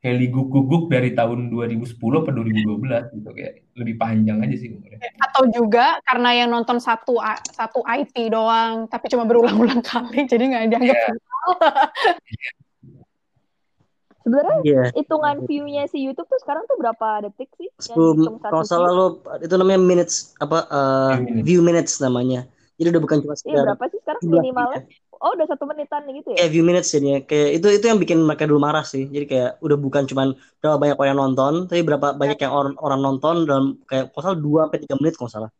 Heli Guk Guk Guk dari tahun 2010 atau 2012 gitu kayak lebih panjang aja sih umurnya. atau juga karena yang nonton satu satu IP doang tapi cuma berulang-ulang kali jadi nggak dianggap Iya. sebenarnya Iya. hitungan view-nya si YouTube tuh sekarang tuh berapa detik sih Sebelum kalau salah lo itu namanya minutes apa View minutes. view minutes namanya. Jadi udah bukan cuma Iya sekedar berapa sih sekarang minimalnya? Oh udah satu menitan gitu ya? kayak view minutes jadinya kayak itu itu yang bikin mereka dulu marah sih jadi kayak udah bukan cuman berapa banyak orang yang nonton tapi berapa banyak yang orang orang nonton dalam kayak kalau salah dua sampai tiga menit kalau salah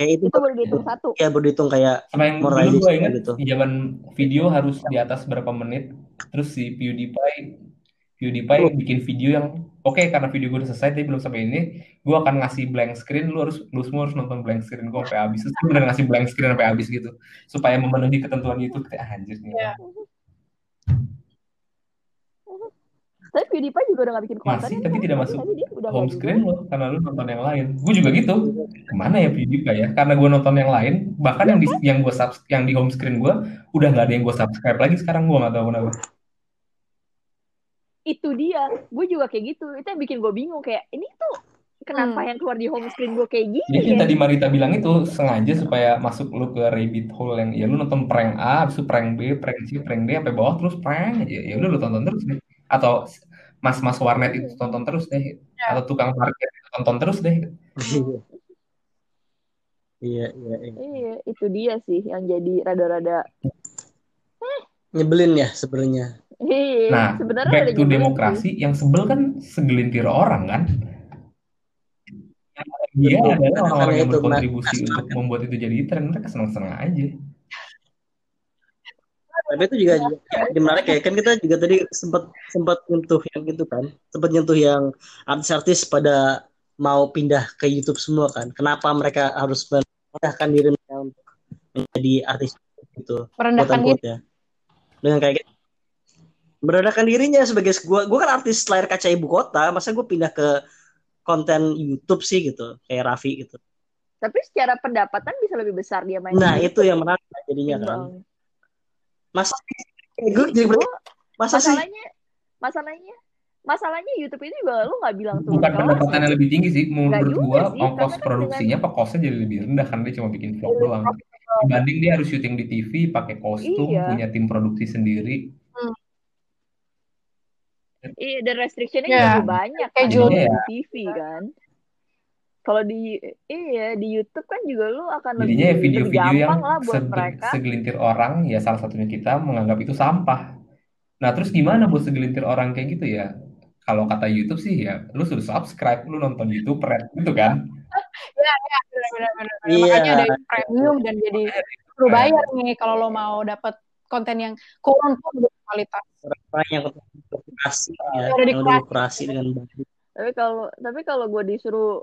kayak itu Itu baru dihitung satu. ya berhitung kayak Sama yang dulu gue inget gitu. zaman video harus di atas berapa menit terus si PewDiePie PewDiePie bikin video yang oke karena video gue udah selesai tapi belum sampai ini gue akan ngasih blank screen lu harus lu semua harus nonton blank screen gue sampai habis terus bener ngasih blank screen sampai habis gitu supaya memenuhi ketentuan YouTube kayak ah, anjir nih Iya. Tapi PewDiePie juga udah gak bikin konten. masih ya, tapi kan? tidak masuk tadi dia udah nggak home screen lo karena lu nonton yang lain gue juga gitu ke mana ya PewDiePie ya karena gue nonton yang lain bahkan yang di yang gue subs yang di home screen gue udah nggak ada yang gue subscribe lagi sekarang gue nggak tahu kenapa itu dia gue juga kayak gitu itu yang bikin gue bingung kayak ini tuh kenapa Hmm. yang keluar di home screen gue kayak gini Jadi yang ya tadi Marita bilang itu sengaja supaya masuk lu ke rabbit hole yang ya lu nonton prank A, habis itu prank B, prank C, prank D sampai bawah terus prank aja. Ya udah lu tonton terus deh. Atau mas-mas warnet itu tonton terus deh. Atau tukang parkir itu tonton terus deh. Iya, iya, iya. iya itu dia sih yang jadi rada-rada Nyebelin ya sebenarnya. iya Nah, sebenarnya back to demokrasi yang sebel kan segelintir orang kan. Dia Betul. adalah orang-orang yang berkontribusi untuk membuat itu jadi tren. Mereka senang-senang aja. Tapi itu juga, juga jadi menarik ya kan kita juga tadi sempat sempat nyentuh yang itu kan, sempat nyentuh yang artis-artis pada mau pindah ke YouTube semua kan. Kenapa mereka harus merendahkan diri mereka untuk menjadi artis gitu? Merendahkan unquote ya. Dengan kayak gitu. Merendahkan dirinya sebagai gua gua kan artis layar kaca ibu kota, masa gue pindah ke konten YouTube sih gitu, kayak Raffi gitu. tapi secara pendapatan bisa lebih besar dia main Nah, itu yang menarik jadinya kan. Masa gue jadi bertanya, masa sih masalahnya masalahnya masalahnya YouTube itu juga lu nggak bilang turun Bukan pendapatannya ya. lebih tinggi sih. Menurut gua sih, ongkos karena kan produksinya, apa costnya jadi lebih rendah kan dia cuma bikin vlog Lebih doang. Dibanding dia harus syuting di TV, pakai kostum, Iya. punya tim produksi sendiri. Iya, dan restrictionnya Iya. juga lebih banyak kan kalau Iya. di TV kan. Kalau di iya di YouTube kan juga lu akan lebih Jadinya ya lebih video-video yang gampang lah buat sebe- mereka. segelintir orang, ya salah satunya kita menganggap itu sampah. Nah, terus gimana buat segelintir orang kayak gitu ya? Kalau kata YouTube sih ya, lu sudah subscribe, lu nonton YouTube, red gitu kan? Benar-benar. Iya. Makanya ada yang premium dan jadi perlu bayar nih kalau lo mau dapat konten yang kurang pun berkualitas. orang yang kurasi ya, Yang yang kurasi dengan baik. Tapi kalau tapi kalau gue disuruh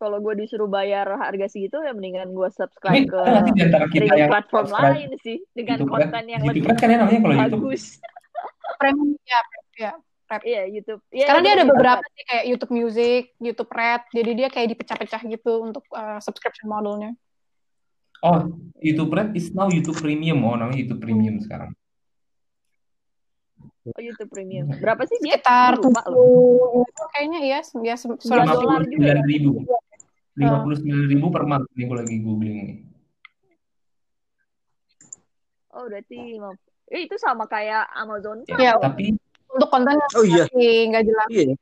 kalau gue disuruh bayar harga segitu ya mendingan gue subscribe ke di antara kita yang platform lain sih dengan YouTube Red? konten yang YouTube lebih Red kan ya namanya kalau YouTube. bagus. Premium ya, ya. Iya YouTube. Iya, Sekarang dia ada beberapa YouTube. sih kayak YouTube Music, YouTube Red. Jadi dia kayak dipecah-pecah gitu untuk uh, subscription modelnya. Oh, YouTube Red is now YouTube Premium. Oh, namanya YouTube Premium sekarang. Oh, YouTube Premium. Berapa sih dia? Sekitar Gua lupa loh. 70 kayaknya ya, ya se- Sembilan seratus- dolar juga ya? 59 ribu. 59 ribu per month. Ini gue lagi googling nih. Oh, berarti lima- eh, itu sama kayak Amazon Ya, Iya. tapi untuk konten Oh iya, nggak jelas. iya.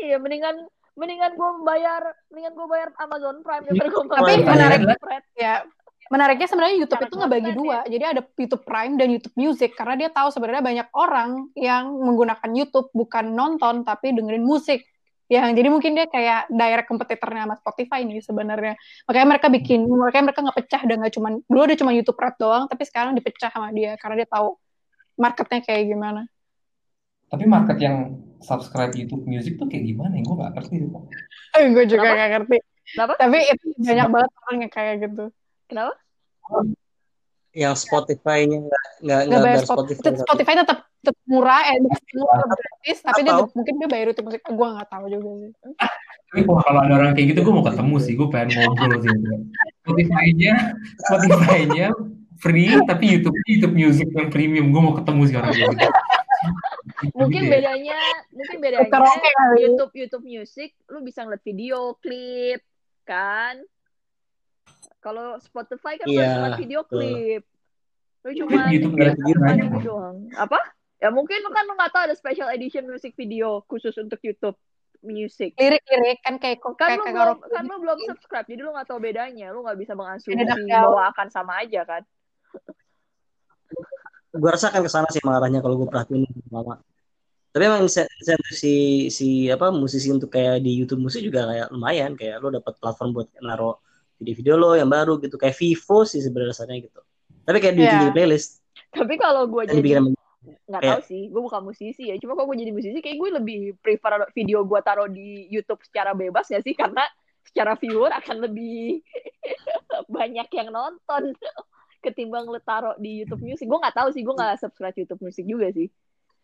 Iya, mendingan mendingan gue bayar mendingan gue bayar Amazon Prime daripada gue Tapi menarik ya. Menariknya sebenarnya YouTube itu ngebagi dua. Jadi ada YouTube Prime dan YouTube Music karena dia tahu sebenarnya banyak orang yang menggunakan YouTube bukan nonton tapi dengerin musik. Ya, jadi mungkin dia kayak direct kompetitornya sama Spotify nih sebenarnya. Makanya mereka bikin, makanya mereka nggak pecah dan nggak cuma dulu ada cuma YouTube Red doang, tapi sekarang dipecah sama dia karena dia tahu marketnya kayak gimana. tapi market yang subscribe YouTube Music tuh kayak gimana ya? Gue gak ngerti. Eh, gue juga Kenapa? nggak ngerti. Kenapa? Tapi itu banyak banget orang yang kayak gitu. Kenapa? Yang Spotify-nya nggak nggak Nggak nggak. Spotify. Spotify tetap tetap murah, eh murah gratis, tapi dia mungkin dia bayar YouTube musik. Gue nggak tahu juga sih. Tapi kalau ada orang kayak gitu, gue mau ketemu sih. Gue pengen ngobrol sih. Spotify-nya, Spotify-nya free, tapi YouTube YouTube Music yang premium. Gue mau ketemu sih orang kayak gitu. Mungkin Gitu ya. bedanya mungkin bedanya. YouTube YouTube Music lu bisa ngeliat video klip kan. Kalau Spotify kan lu Iya, ngeliat video klip. Lu Tapi cuma YouTube Ngeliat video gitu doang. Apa? Ya mungkin lu kan lu nggak tahu ada special edition music video khusus untuk YouTube Music. Lirik-lirik kan kayak Kan kayak lu kayak belum kan lu belum subscribe jadi lu nggak tahu bedanya. Lu nggak bisa mengasumsi ya. bahwa akan sama aja kan. Gue rasa akan ke sana sih mengarahnya kalau gue perhatiin lama. Tapi emang insentif si si apa musisi untuk kayak di YouTube musik juga kayak lumayan kayak lo dapat platform buat naro video-video lo yang baru gitu kayak Vivo sih sebenarnya gitu. Tapi kayak di, di playlist Tapi kalau gue jadi nggak tahu sih gue bukan musisi ya. Cuma kalau gue jadi musisi kayak gue lebih prefer video gue taruh di YouTube secara bebas ya sih? Karena secara viewer akan lebih banyak yang nonton ketimbang lu taruh di YouTube Music. Gue nggak tahu sih gue nggak subscribe YouTube Music juga sih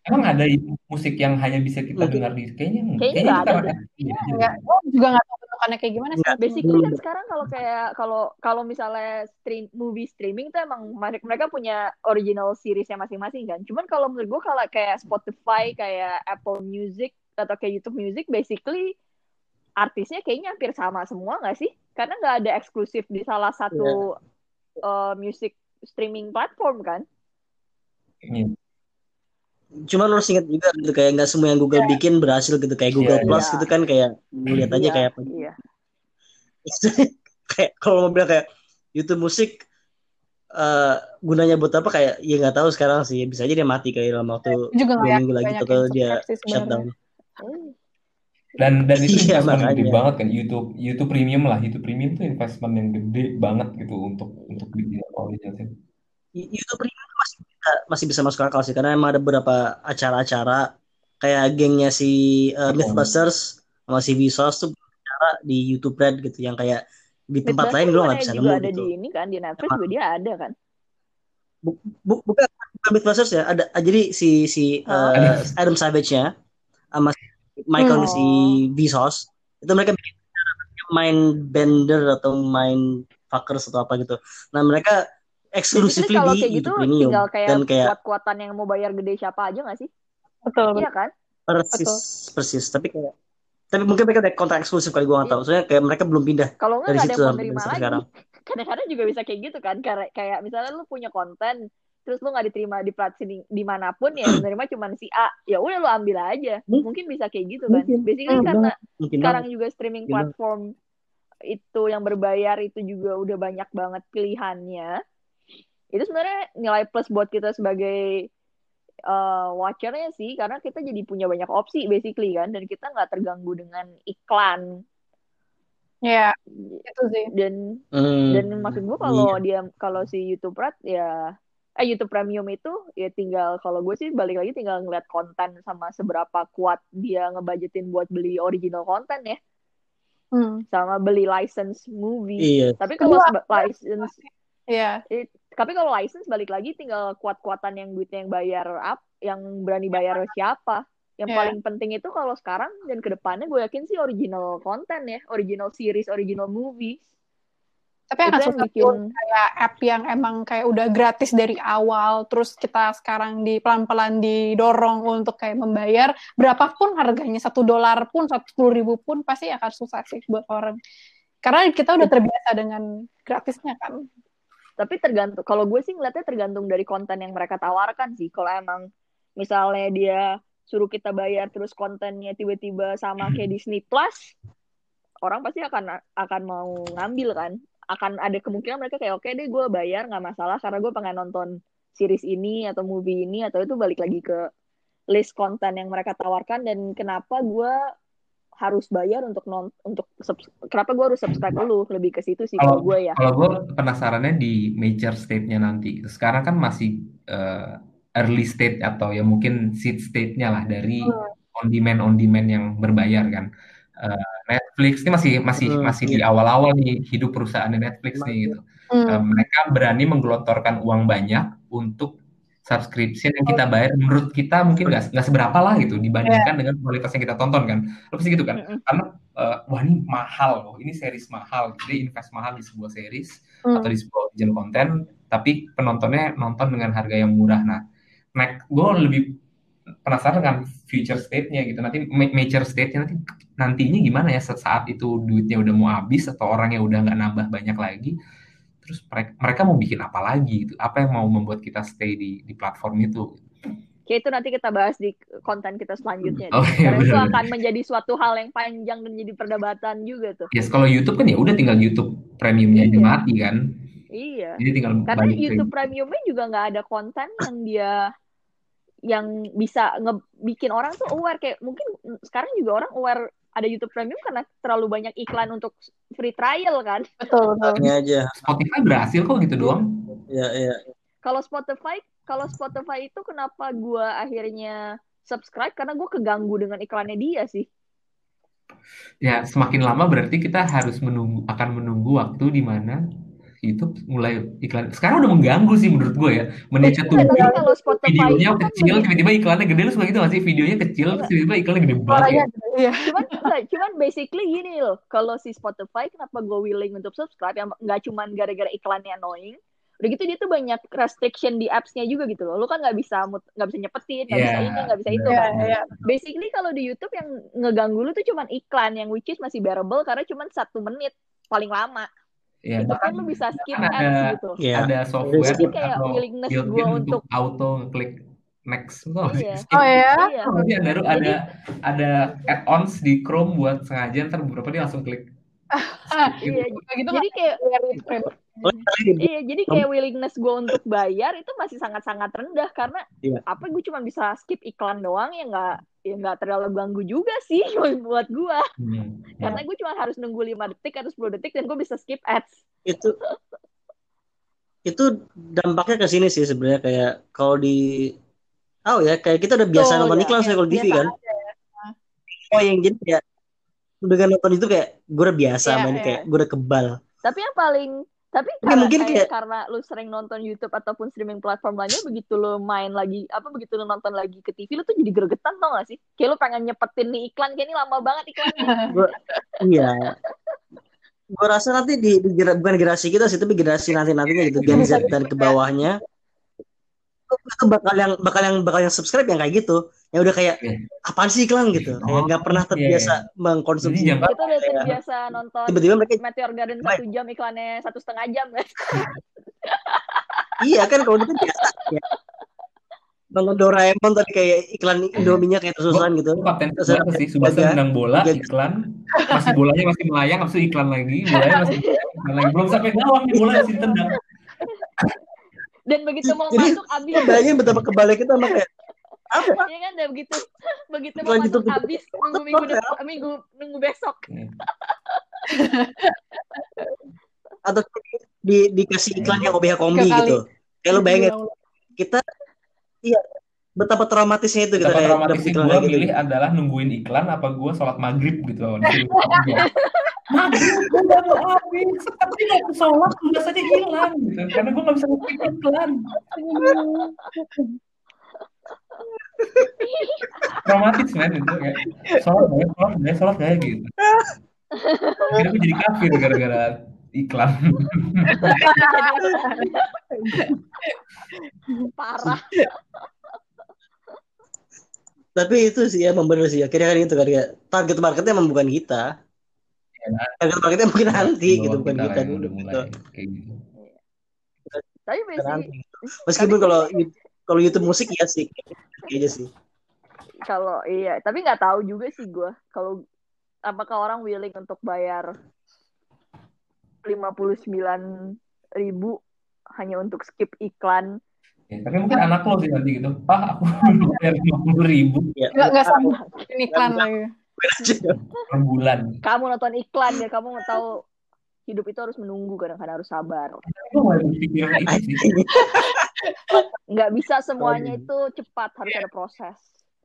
Emang ada musik yang hanya bisa kita dengar di kayaknya Kayaknya nggak ada deh. iya, iya. Enggak, gue juga nggak tahu bentukannya kayak gimana sih. Enggak. Basically kan sekarang kalau kayak kalau kalau misalnya stream movie streaming tuh emang mereka mereka punya original seriesnya masing-masing kan. Cuman kalau menurut gue kalau kayak Spotify, kayak Apple Music atau kayak YouTube Music, basically artisnya kayaknya hampir sama semua nggak sih? Karena nggak ada eksklusif di salah satu uh, music streaming platform kan? Iya. Cuman lo harus ingat juga gitu kayak nggak semua yang Google bikin berhasil gitu kayak Google Iya, Plus iya. gitu kan kayak lihat aja Iya, kayak apa. Iya. kayak kalau mau bilang kayak YouTube musik eh gunanya buat apa kayak ya nggak tahu sekarang sih bisa aja dia mati kayak dalam waktu juga dua minggu lagi atau dia shutdown. Dan dan itu Iya, investment gede banget kan YouTube YouTube Premium lah YouTube Premium tuh investment yang gede banget gitu untuk untuk bikin original. YouTube Premium masih masih bisa masuk akal sih karena emang ada beberapa acara-acara kayak gengnya si uh, Mythbusters sama si Vsauce tuh acara di YouTube Red gitu yang kayak di tempat lain lo nggak bisa nemu ada gitu. di ini kan di Netflix juga dia ada kan. Bu- bu- bukan bukan Mythbusters ya ada jadi si si Oh. uh, Adam Savage-nya sama si Michael Hmm. si Vsauce itu mereka bikin main bender atau main fuckers atau apa gitu. Nah mereka Basically kalau di kayak gitu YouTube Premium tinggal kayak, dan kayak kuat-kuatan yang mau bayar gede siapa aja gak sih? Betul. Iya kan? persis persis tapi kayak tapi mungkin mereka ada kontrak eksklusif kali gue nggak tahu soalnya kayak mereka belum pindah Kalau nggak nggak ada situ yang menerima lagi. sekarang. Kadang-kadang juga bisa kayak gitu kan. Kayak kayak misalnya lu punya konten terus lu nggak diterima di platform di mana pun ya menerima cuma si A ya udah lu ambil aja Mungkin. mungkin bisa kayak gitu kan Mungkin. basically Hmm, karena mungkin sekarang banget. juga streaming platform itu yang berbayar itu juga udah banyak banget pilihannya itu sebenarnya nilai plus buat kita sebagai uh, watchernya sih karena kita jadi punya banyak opsi basically kan. Dan kita nggak terganggu dengan iklan. Ya, itu sih. dan Hmm, dan maksud gua kalau iya. dia kalau si YouTube Red ya eh YouTube Premium itu ya tinggal kalau gue sih balik lagi tinggal ngeliat konten sama seberapa kuat dia ngebudgetin buat beli original konten ya. Hmm. sama beli license movie. Iya. Tapi kalau license Iya. eh, tapi kalau license balik lagi tinggal kuat-kuatan yang duitnya yang bayar up yang berani bayar siapa yang Iya. paling penting itu kalau sekarang dan ke depannya gue yakin sih original konten ya original series original movie Tapi akan susah bikin- kayak app yang emang kayak udah gratis dari awal, terus kita sekarang di pelan-pelan didorong untuk kayak membayar berapapun harganya satu dolar pun satu sepuluh ribu pun pasti akan susah sih buat orang. Karena kita udah terbiasa dengan gratisnya kan. Tapi tergantung kalau gue sih ngeliatnya tergantung dari konten yang mereka tawarkan sih. Kalau emang misalnya dia suruh kita bayar terus kontennya tiba-tiba sama kayak Disney Plus orang pasti akan akan mau ngambil kan. Akan ada kemungkinan mereka kayak oke deh gue bayar nggak masalah karena gue pengen nonton series ini atau movie ini atau itu balik lagi ke list konten yang mereka tawarkan. Dan kenapa gue harus bayar untuk non untuk subs- kenapa gue harus subscribe lu lebih ke situ sih kalau gue ya kalau gue penasarannya di major state-nya nanti. Sekarang kan masih eh, early state atau ya mungkin seed state-nya lah dari on demand on demand yang berbayar kan. Eh, Netflix ini masih masih Hmm, masih di awal-awal nih hidup perusahaannya Netflix nih gitu. Hmm. Eh, mereka berani menggelontorkan uang banyak untuk subscription yang kita bayar menurut kita mungkin nggak nggak seberapa lah gitu dibandingkan dengan kualitas yang kita tonton kan. Lo pasti gitu kan? Mm-mm. karena eh, wah ini mahal loh ini series mahal jadi invest mahal di sebuah series Hmm. atau di sebuah original konten tapi penontonnya nonton dengan harga yang murah nah next gue lebih penasaran dengan future state-nya gitu nanti ma- major state-nya nanti nantinya gimana ya saat itu duitnya udah mau habis atau orangnya udah nggak nambah banyak lagi terus mereka, mereka mau bikin apa lagi gitu apa yang mau membuat kita stay di di platform itu Kayak itu nanti kita bahas di konten kita selanjutnya. Oh, iya, Karena itu akan menjadi suatu hal yang panjang dan jadi perdebatan juga tuh. yes kalau YouTube kan ya udah tinggal YouTube premiumnya aja Iya. mati kan Iya. jadi tinggal Karena YouTube Premiumnya juga nggak ada konten yang dia yang bisa ngebikin orang tuh aware kayak mungkin sekarang juga orang aware ada YouTube Premium karena terlalu banyak iklan untuk free trial kan. Betul, betul. ini aja Spotify berhasil kok gitu doang ya ya Kalau Spotify, kalau Spotify itu kenapa gua akhirnya subscribe karena gue keganggu dengan iklannya dia sih. Ya, semakin lama berarti kita harus menunggu akan menunggu waktu di mana YouTube mulai iklan. Sekarang udah mengganggu sih menurut gue ya. Menit Iya, Spotify videonya kan kecil, tiba-tiba iklannya gede. Lu suka gitu gak sih? Videonya kecil, terus tiba-tiba iklannya gede banget. Ya. iya. cuman cuman basically gini loh kalau si Spotify kenapa gue willing untuk subscribe yang nggak cuman gara-gara iklannya annoying udah gitu dia tuh banyak restriction di apps-nya juga gitu loh lu kan nggak bisa mut- nggak bisa nyepetin nggak bisa Iya, ini nggak bisa itu Iya, kan iya. basically kalau di YouTube yang ngeganggu lu tuh cuman iklan yang which is masih bearable karena cuman satu menit paling lama Ya, itu bahkan pun lu bisa skip ads ada- gitu Iya. ada software Jadi kayak atau willingness gua untuk untuk- auto ngeklik next. Gak sih? Iya. Skip. Oh ya? iya Jadi ada ada ada add-ons di Chrome buat sengaja ntar beberapa dia langsung klik. Ah, Skip iya gitu. Kayak gitu jadi kayak nggak Iya, jadi kayak willingness gue untuk bayar itu masih sangat-sangat rendah karena Iya. apa gue cuma bisa skip iklan doang ya nggak ya nggak terlalu ganggu juga sih buat gue Hmm. karena gue cuma harus nunggu 5 detik atau 10 detik dan gue bisa skip ads. itu itu dampaknya ke sini sih sebenarnya kayak kalau di oh ya kayak kita udah biasa Betul, nonton ya. iklan saya kalau TV Biasa kan oh yang jadi kayak dengan nonton itu kayak gue udah biasa Iya, main iya. kayak gue udah kebal Tapi yang paling tapi Tapi karena, mungkin kayak, kayak- karena lu sering nonton YouTube ataupun streaming platform lainnya begitu lu main lagi apa begitu lu nonton lagi ke TV lu tuh jadi gregetan tau gak sih? Kayak lu pengen nyepetin nih iklan kayak ini lama banget iklannya. iya gue rasa nanti di, di bukan generasi kita sih tapi generasi nanti nantinya gitu Gen Z dan ke bawahnya bakal yang bakal yang bakal yang subscribe yang kayak gitu. Yang udah kayak Iya. apaan sih iklan? gitu. Kayak nggak pernah terbiasa mengkonsumsi. Jadi jangan- Kita udah terbiasa nonton tiba-tiba mereka Meteor Garden satu jam iklannya satu setengah jam. Guys. iya kan kalau itu kan biasa. Ya. nonton Doraemon tadi kayak iklan Indominya kayak tersusan gitu. Itu kapten Terus ada sih, Subasa menang bola, jaga- iklan, masih bolanya masih melayang, habis itu iklan lagi, bolanya masih melayang, iklan lagi. Belum sampai gawang nih bola masih ditendang. Dan begitu mau Jadi, masuk abis. bayangin betapa kebalik kita sama kayak apa? Ya kan? Dan begitu begitu mau masuk abis. Nunggu minggu depan minggu nunggu besok. atau di dikasih iklan yang OBH kombi Tiga kali. gitu. Kayak lu bayangin Diulang-ulang. kita iya betapa traumatisnya itu kita Betapa kayak traumatisnya gue gitu. milih adalah nungguin iklan apa gue sholat maghrib gitu Maghrib gue udah mau habis, tapi waktu sholat udah saja hilang gitu. Karena gue gak bisa ngeklik iklan. Traumatis men itu kayak sholat gak ya, sholat gak ya, sholat gak ya gitu. Akhirnya gue jadi kafir gara-gara iklan. Parah. tapi itu sih ya emang bener sih akhirnya kan itu kan target marketnya emang bukan kita target marketnya mungkin nanti gitu bukan kita dulu udah gitu mulai kayak gitu. Tapi basic meskipun kalau kalau YouTube musik ya sih kayaknya sih kalau iya, tapi nggak tahu juga sih gue kalau apakah orang willing untuk bayar 59 ribu hanya untuk skip iklan. Ya, tapi mungkin anak lo sih nanti gitu. Pak, aku bayar lima puluh ribu ya Nggak, nggak sama ini iklan lagi. Per bulan. Kamu nonton iklan ya, kamu mau tahu hidup itu harus menunggu kadang-kadang harus sabar. Gue mulai berpikir itu sih. Nggak bisa semuanya itu cepat, harus ada proses.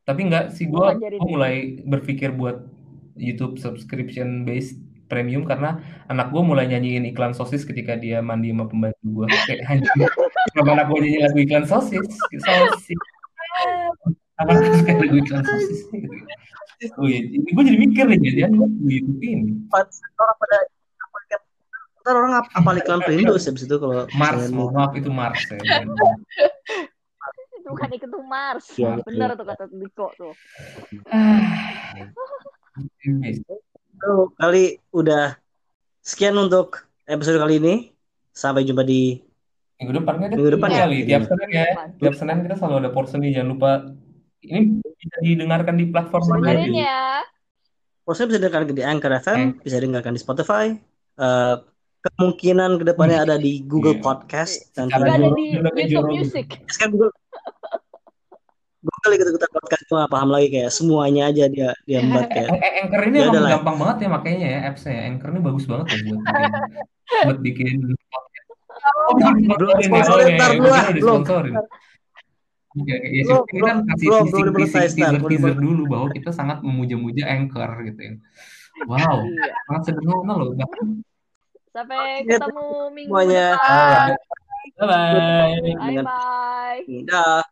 Tapi enggak sih, gue mulai berpikir buat YouTube subscription based premium karena anak gue mulai nyanyiin iklan sosis ketika dia mandi sama pembantu gue. Kayak anjing, kenapa anak gue nyanyi lagu iklan sosis? Sosis. Apa suka lagu iklan sosis? Gitu. Oh iya, gue jadi mikir nih, jadi gue YouTube ini. orang pada ntar orang ap- apal iklan Perindo sih abis itu kalau Mars, mohon maaf itu Mars ya. Itu bukan itu Mars. Iya, Bener tuh kata Diko tuh. Halo, kali udah sekian untuk episode kali ini. Sampai jumpa di Minggu depan kan? Minggu depan Iya, ya? Tiap Senin ya. Tiap Senin kita selalu ada portion nih. Jangan lupa. Ini bisa didengarkan di platform Li? ya. Proses bisa dengarkan di Anchor FM, Anchor. bisa dengarkan di Spotify. Eh, kemungkinan ke depannya ada di Google Iya. Podcast dan Ada Juga ada di YouTube. Music. sekarang Google Google ikut ikutan podcast gak paham lagi kayak semuanya aja dia dia buat kayak Eh, eh, Anchor ini Ya emang gampang banget ya makanya ya apps-nya ya. Anchor ini bagus banget ya buat bikin buat bikin podcast. Oh, belum Belum Oh, kira udah belum. Oke, oke. Ya, Belum, kita kan kasih ntar, teaser, teaser dimonetize. dulu bahwa kita sangat memuja-muja Anchor gitu ya. Wow, Iya. sangat sederhana loh. Bahkan Sampai ketemu minggu depan. Bye bye. Bye bye. Dah.